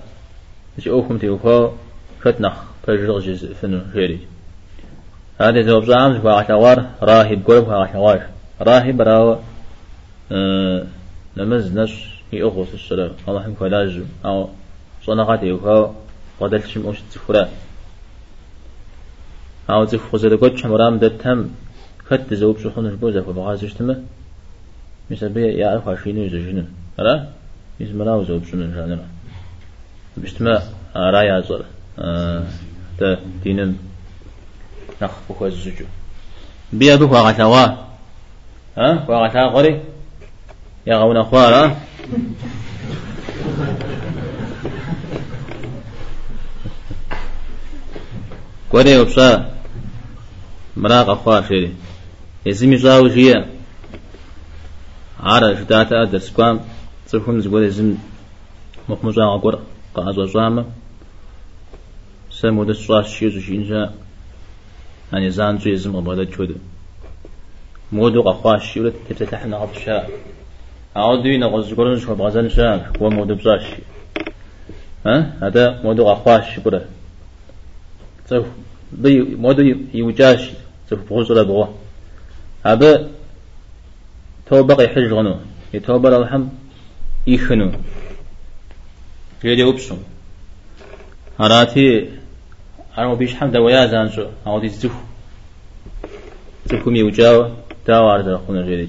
مش أوكم تيوكو فتنخ فجرغ جزء فنو غيري. هذا زوبصا عمز وعشوار راهب قرب وعشوار راهب راو آه نمز نش يأخذ السلام. الله يمكن لازم أو صنعات يوكو قدل شم أوش تفرا أو تفخذ لقد شمرام دتهم خد زوب سخون البوزة فبغازش تمه مثل بيا يعرف عشرين أرى اسم لا زوب سنن جانرا. بشتما رايا زر تا دينم نخ بخوز زجو بيا بخوا غتوا ها؟ وغتا غري يا غونا خوارا قري وبصا مراق أخوار شيري يزمي زاو جيا عرش داتا درس قام صفون زقول زم مخمجا عقور قاز وزامة سمو دس صاص شيزو شينجا يعني زان زي زم أبغى تشود مودو قخواش شيولة تفتحنا عطشا عودي نغز قرن شو بغزن شام هو مودو بزاش ها؟ هذا مودو قخواش برا صف بي مودو يوجاش صف بغزرة بغوا هذا توبق يحج غنو. يتوبر الحم يخنو يدي أبسم. أراتي أنا بيش حمد ويا زانشو أو دي زفو مي وجاو. داو عرض أخونا جيريج.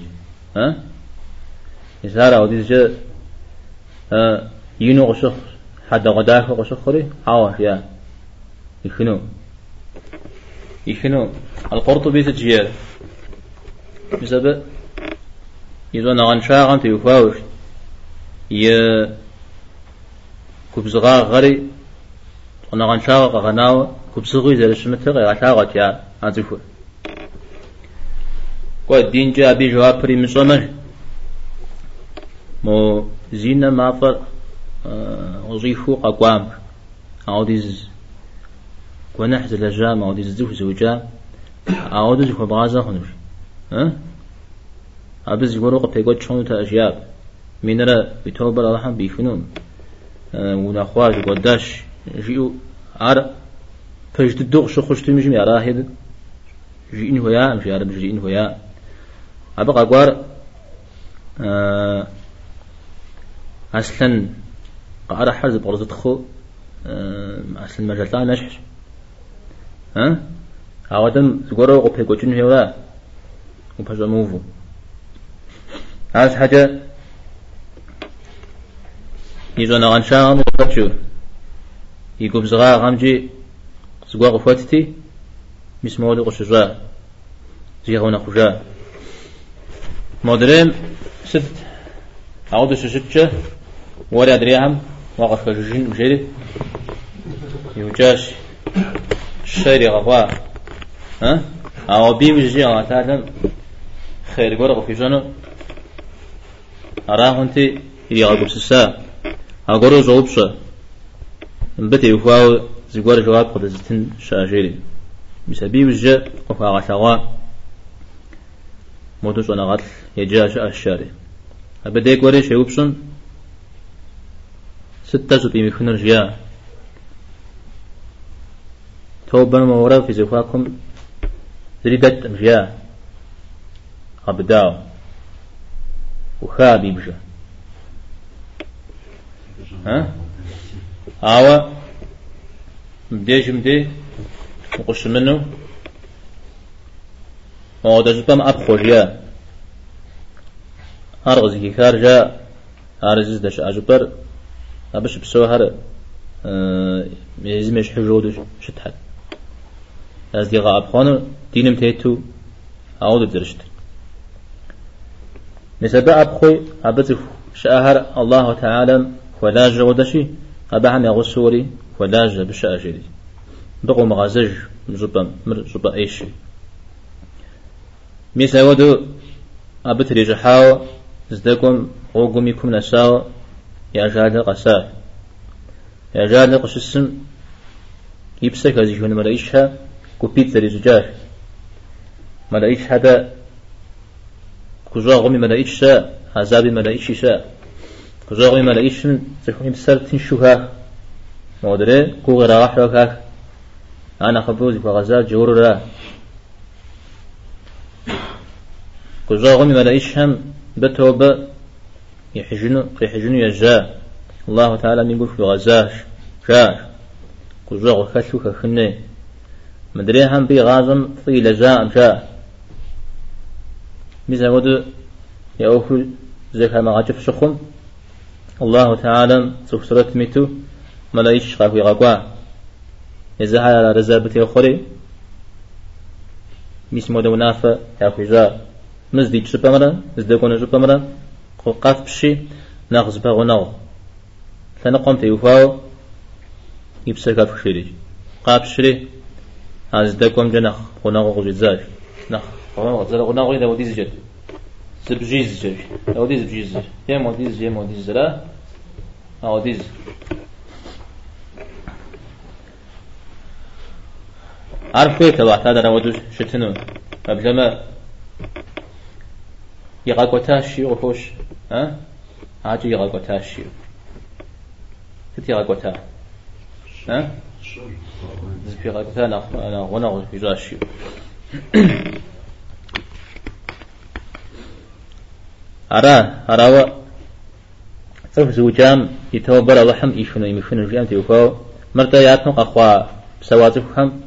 ها؟ إزهار أو دي زجا ينو غشخ. حد غداك غشخ خري عاوة يا. يخنو. يخنو. القرطبي تجير بسبب إذا نغن شاغن تيفاوش ي كبزغا غري نغن شاغ غناو كبزغي زي شمتغ غشاغت يا أزفو قوي الدين جاء بي جواب بري مصمر مو زينة مافر وظيفو قوام أو ديز ونحز لجام أو ديز زوج زوجا أو ديز خبازة خنوش ها؟ أبز يقولوا بيقول شون تأجياب من را بتوبر الله بيفنون ونخواج قداش جيو عر فجد الدوغ شو خش تمجمع راهد جين هويا مش عرب جين هويا. أبقى قوار أصلا قارة حرز برزت خو أصلا مجال نشح. ها؟ أودم زغورو قبل كوتشن هوا وبحث موفو هذا حاجة يزون عن شان وفتشو يقوم زغا غامجي زغا غفوتتي مش مولي قشجا زيغونا خجا مدرم ست عودة ششتشة ولا أدريهم وقف كجين مجري يوجاش الشيري غفا ها أو بيم جي تعلم خير قرق في جنو أراه أنت يغلب سسا أقرو زوبشا بتي يفاو زيقور جواب قد زتن شاجري بسبي وجه وفا غشاوا موتوش أنا غتل يجاش الشاري. أبديك وري شيوبشن ستة زبي مكنر جيا توبا مورا في زفاكم زريدت مجيا أبداو. وخابي بجا آوا مديش مدي وقش منه وقد جبام أبخو جيا أرغز كي خارجا أرزز دش أجبر أبش بسوهر أه يزمش حجود شتحت از دیگه أبخانو دينم تيتو أعود درشت نسبة أبخوي أبتف شأهر الله تعالى ولا جودشي أبعن يغسوري ولا جبش أجري بقو مغازج مزبا مرزبا أيشي. ميسا ودو أبتري جحاو زدكم غوغم يكم نساو يا جاد قسا. يا جاد قشسم يبسك هذه مريشها كوبيت رجاج ملايش هذا كجا غمي ملايش شا عذابي ملايش شا كجا غمي ملايش تكون بسر تنشوها مودري كو غير راح لك أنا خبوزي فغزال جور را كجا غمي ملايش هم بتوبة يحجنو يحجنو يجا الله تعالى يقول في غزاش جاش كجا غخشو خخني مدري هم بي غازم في لجاء جاء ميزا ودو يأوكو زكا ما غاجف شخم الله تعالى سفسرت ميتو ملايش غاكوي غاكوا إذا على رزابتي أخري ميس مودو نافا يأخوي جاء مزدي تشبا مرا مزدي كون جبا مرا قاف بشي ناغز باغو ناغ فنقوم تيوفاو يبسر قاف شري قاف شري از دکم جنخ خنا غوجي زاج نخ خنا غوجي زاج خنا زبجيز زجر دودي زبجيز زجر يا موديز يا موديز زرا أوديز عارف كيف تبع هذا نودوش شتنو قبل ما يغاقوتاشي وحوش ها عاجي يغاقوتاشي كنت يغاقوتا ها في غير أنا أنا غنى في أرى أرى صرف زوجام يتوبر لحم إيشون يمشون الجام تيوفاو مرتا ياتم قخوا بسواتفهم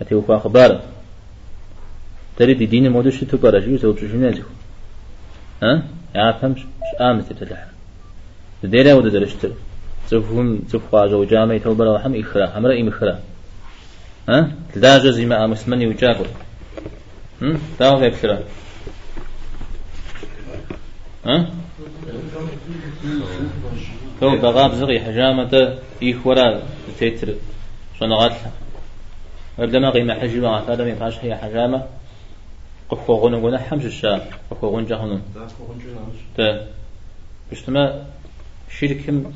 أتي وخوا خبار تريد دين مودش تبارا شو سوى بشنازه ها يعرفهم آمس تبتلح ديرا ودا درشتر تفهم تفقا جو جامع توبرا وحم إخرا همرا إم إخرا ها تلاجة زي ما آمس من يوجاكو هم تاو غيب شرا تو بغاب زغي حجامة إخورا تيتر شنغاتها وبدما قيمة حجمة هذا من فاش هي حجامة. قفوغون غنا حمش الشا قفوغون جهنم تا بشتما شركم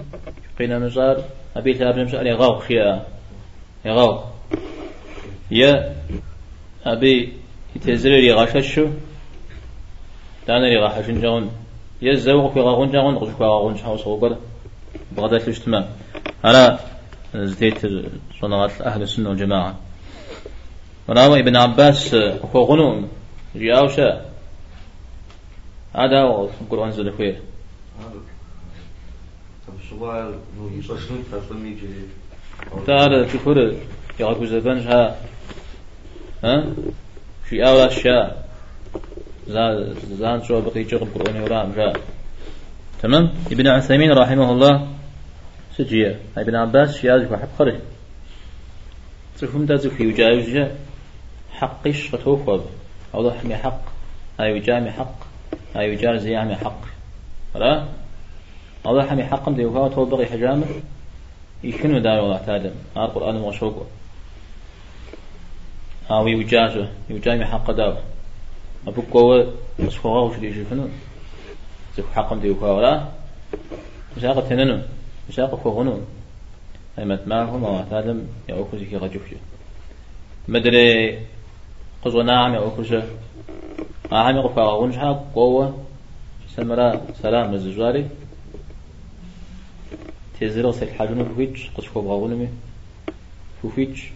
قينا مزار أبي تابن مش أني غاو خيا يغاو يا أبي يتزرر يغاششو دانا يغاششن جهن يا زوق في غاغون جهن قش غاغون شاو صوغر بغداد الاجتماع أنا زديت صناعات أهل السنة والجماعة. وراوي ابن عباس أخو غنوم جاوشا هذا هو القرآن زل خويه تعالى تفر يعقوب زبان ها ها؟ في أول شاء زان شو بقي جغ القرآن ورام جاء تمام؟ ابن عثيمين رحمه الله. سجية ابن عباس شياز وحب خرج تفهم ده في وجاوز حقش فتوفر أو حمي حق. هاي وجامي حق. هاي وجار زيامي حق. لا أو حمي حقم دي وفاة توبغي حجامة. يشنو دار الله تعالى هذا القرآن موشوق أو يوجاجه يوجامي حق دار. أبوك قوة مسخوها وش دي شفنو زف حقم دي وفاة ولا؟ مساقة تننو؟ مساقة فوغنو أي متماهم تعالى يأوكو زكي غجوفيو مدري قزو نعم يا أخرج أهم يقف أغنجها قوة سمرا سلام الزجاري تزيرو سيك حاجون فوفيتش؟ قش فوق غونمي فوفيتش؟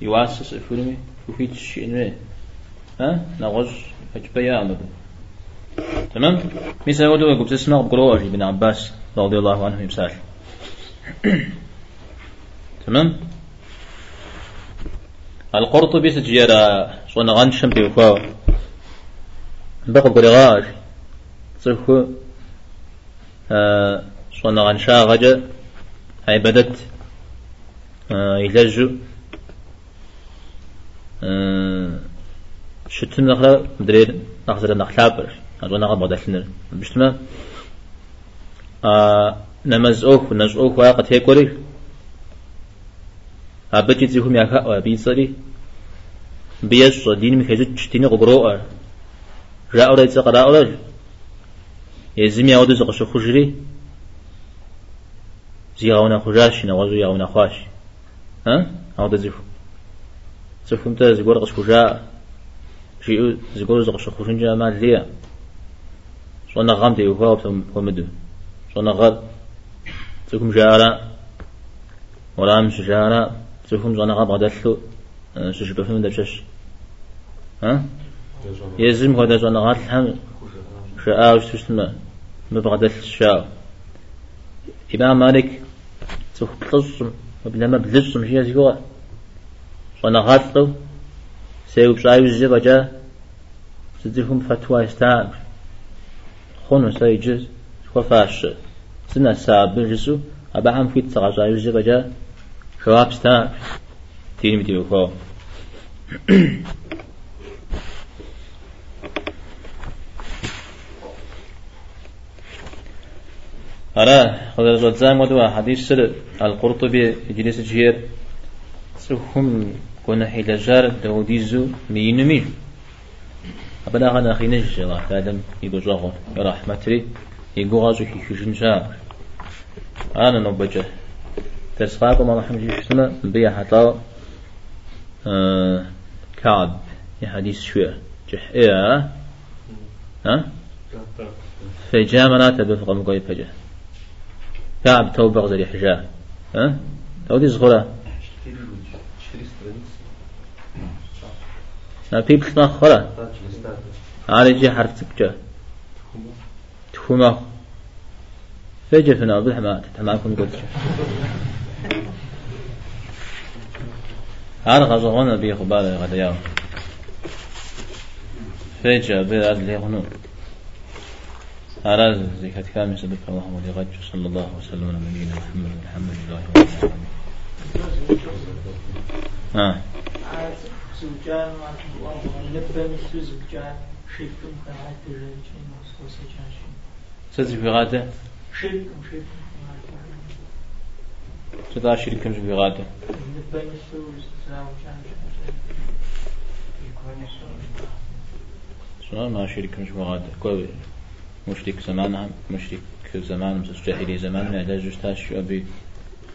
يواسس فولمي فوفيتش إنمي ها؟ نغج فجبيا أمد تمام؟ مثل ودو يقول تسمع بقروة بن عباس رضي الله عنه يمسال تمام؟ القرطبي سجيرا صنع غنشم بيوكوا بقى قرغاش صفو صنع غنشا غجا هاي بدت يلجو شتم نخلا مدرير نخزر نخلابر أنا نغا بدلنا بشتما نمز أوك نز أوك واقع تيكوري أبجي تزيهم يا أبي صري بيش دين مخيزة تشتيني غبروء رأو رأي تسقى رأو رأي يزمي أودو زقش خجري زيغاونا خجاش نوازو يغاونا خواش. ها؟ أودو زيفو زيفو زيغور قش خجا شيء زيغور زقش خجنجا ما ليا. صونا غام تيوفا ومدو صونا غاد زيكم جارا. ورام شجارا. تفهم زانا غاب غدلو سوش بفهم دبشش ها؟ يزم هذا زانا غات الحم شاء وش تسمى مبغدل شاء إمام مالك. تخلص وبلما بلصم شيء زيوا زانا غاتلو. سيو بشايو الزبا جا تديهم فتوى استان خونو سيجز وفاش سنة سابر جسو أبا هم في تغزايو الزبا جا شواب ستا تين بدي وكو أرى خذ الزام ودوا حديث سر القرطبي جلس جير سهم كنا حيل جار دوديزو مينمي أبدا غنا أخي نجي الله كادم يدو جاغو يا رحمتي يقو غازو كي كجنجا أنا نبجه تسقاق ما محمد يشتنا بيا حتى آه كعب يا حديث شوية جح إيه ها فجامنا تبفق مقوي فجاه كعب توبة غزري حجاه ها تودي صغرى نا بيبس ما خرا على جي حرف تبجا تخوما. فجأة فينا بالحما تتماكم قلت. هذا غزونا بيه خبالة غدا ياو فيجا بيه أدل يغنو هذا زي كانت كامل سبب اللهم ولغج صلى الله وسلم على نبينا محمد الحمد لله رب العالمين ها زوجان مثل زوجان شيكم كان ترجين وصوص جاشين سيد في غادة؟ شيكم شيكم سيد شركم في غادة؟ نبى مثل زوجان شنو ما شركم في غادة. كوي مشرك زمانها مشرك زمان مس جاهلي زمان ما لا جستاش أبي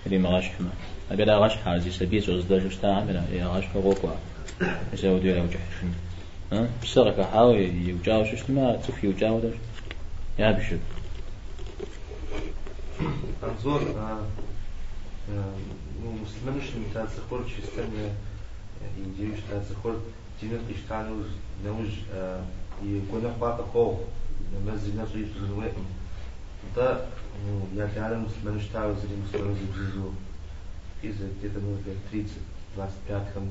اللي ما غاش حما أبي لا غاش حازي سبيس وزدا جستا عملا يا غاش فوقوا يسوي ديلا وجحشن ها بسرك حاول يوجاو شو ما تشوف يوجاو ده يا بشو Anzor, مسلمان مش متاع سخور شو استنى إنجيل مش متاع سخور جينا قشتانوز نوج يكون أخبار تقو نمزي نفسي يتزوجهم ده я реально مسلمان مش تعرف زي مسلمان زي بزيزو إذا где-то ну лет 30 25 там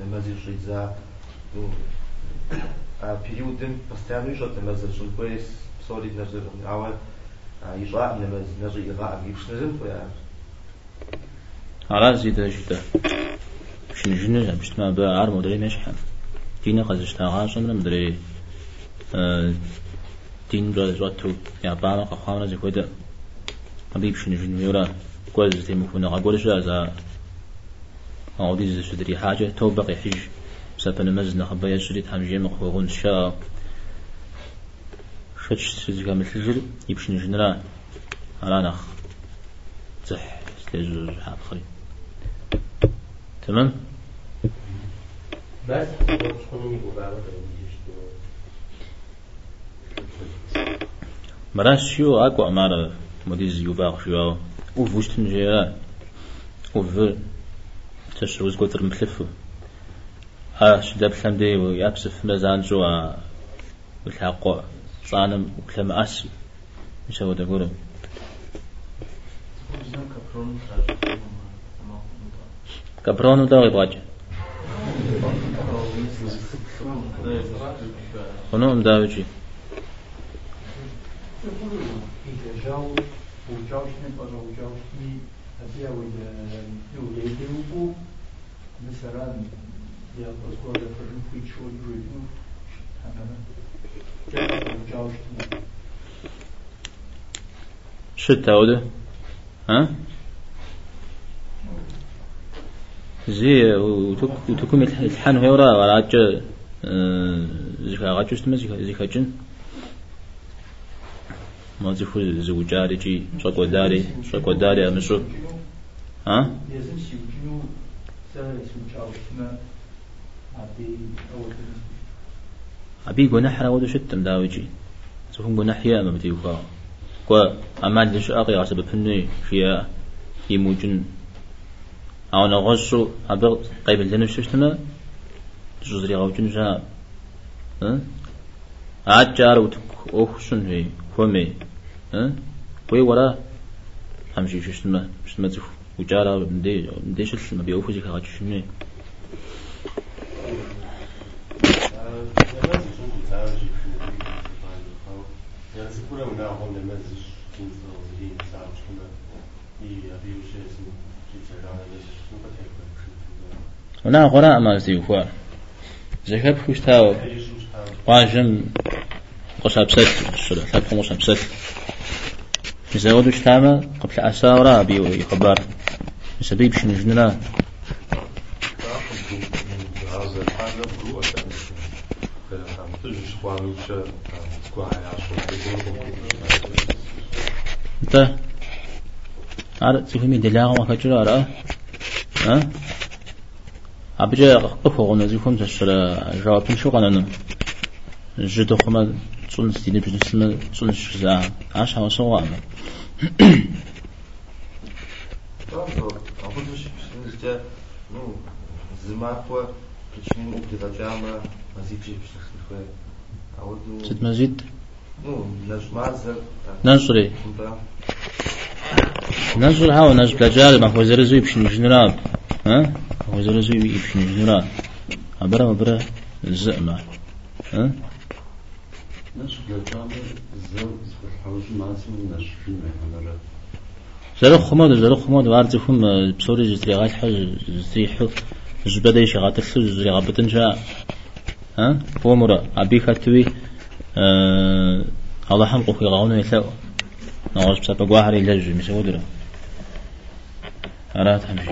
نمزي жить за ну а периодын постоянно ижот нэмэзэ шулбэс псори нажыр ауэ ижа нэмэз нажы ига агипшнэрым коя على زيد جدا شنو جنة بشتما بأر مدري مشحن دين قد اشتغل شنو مدري دين بلا زوتو يا باما قخامنا زي كودا أبيب شنو جنة يورا كوز تيمو فونا قول شو أزا أو دي زي سدري حاجة توبق يحج سبنا مزنا خبايا سديت حمجي مخوغون شا شتش سيزيكا مثل جل يبشن جنرا على نخ زح استيزو حاب خري تمام؟ بس شكون يقول بعد مرا شو أكو أمارة مديز يباق شو أو فوشتن جيرا أو في تشروز قطر مثلفو ها شداب حمدي ويابسف مزان جوا والحقو صانم وكلام أسي مش هو تقوله كبرونو دا يبغاج خنو مداوجي Žal, poučavštěný, poučavštěný, rád, já poskoro da první půjču, jdu, poučavštěný. شت هوده ها؟ زي وتكون الحان هيورا ولا عج زكا عج استما زكا زكا جن. ما زفو زوجاري جي شكو داري شكو داري امشو ها؟ أبي جناح راود شتم داوجي. سهم جناح يا ما بدي وقا قا أما ليش أقي عصب بني فيها يموجن. أو نغشو أبغ قبل لنا شتنا جزري غوجن جا ها؟ عاد جار وتك أوه شن هي. كومي. ها؟ ورا همشي شتما شتما تف وجارا مدي مدي شتما بيوفو زي كاغاتش شنو ونا غراء ما زيوفا زكاب خوشتاو واجم قصاب ست يزودوا شتاما قبل أساورا بيو يخبر سبيب شنو جنلا هذا الحال هو تجش خوانوش تكون عشان انت عارف تفهمي دلاغة ما كجرا رأى ها؟ أبجا قفوا نزيكم تشرا جوابين شو قانا جدو خما تونس ديني بجسم تونس شجاع عاش هوا شو عمل تت مزيد ننشري ننشر هاو نجب لجاري ما هو زرزوي بشن جنراب ها هو زرزوي بشن جنراب عبرة عبرة الزئمة ها زلو خمود زلو خمود وارد فم بصوري جزري غاش حاج جزري حو زبدا يشي غاتلسو جزري غابتن شاء ها فومرا أبي خاتوي الله حمقو في غاونو يساو نغاش بسابا قواحر يلجو مسودرا أرات همشي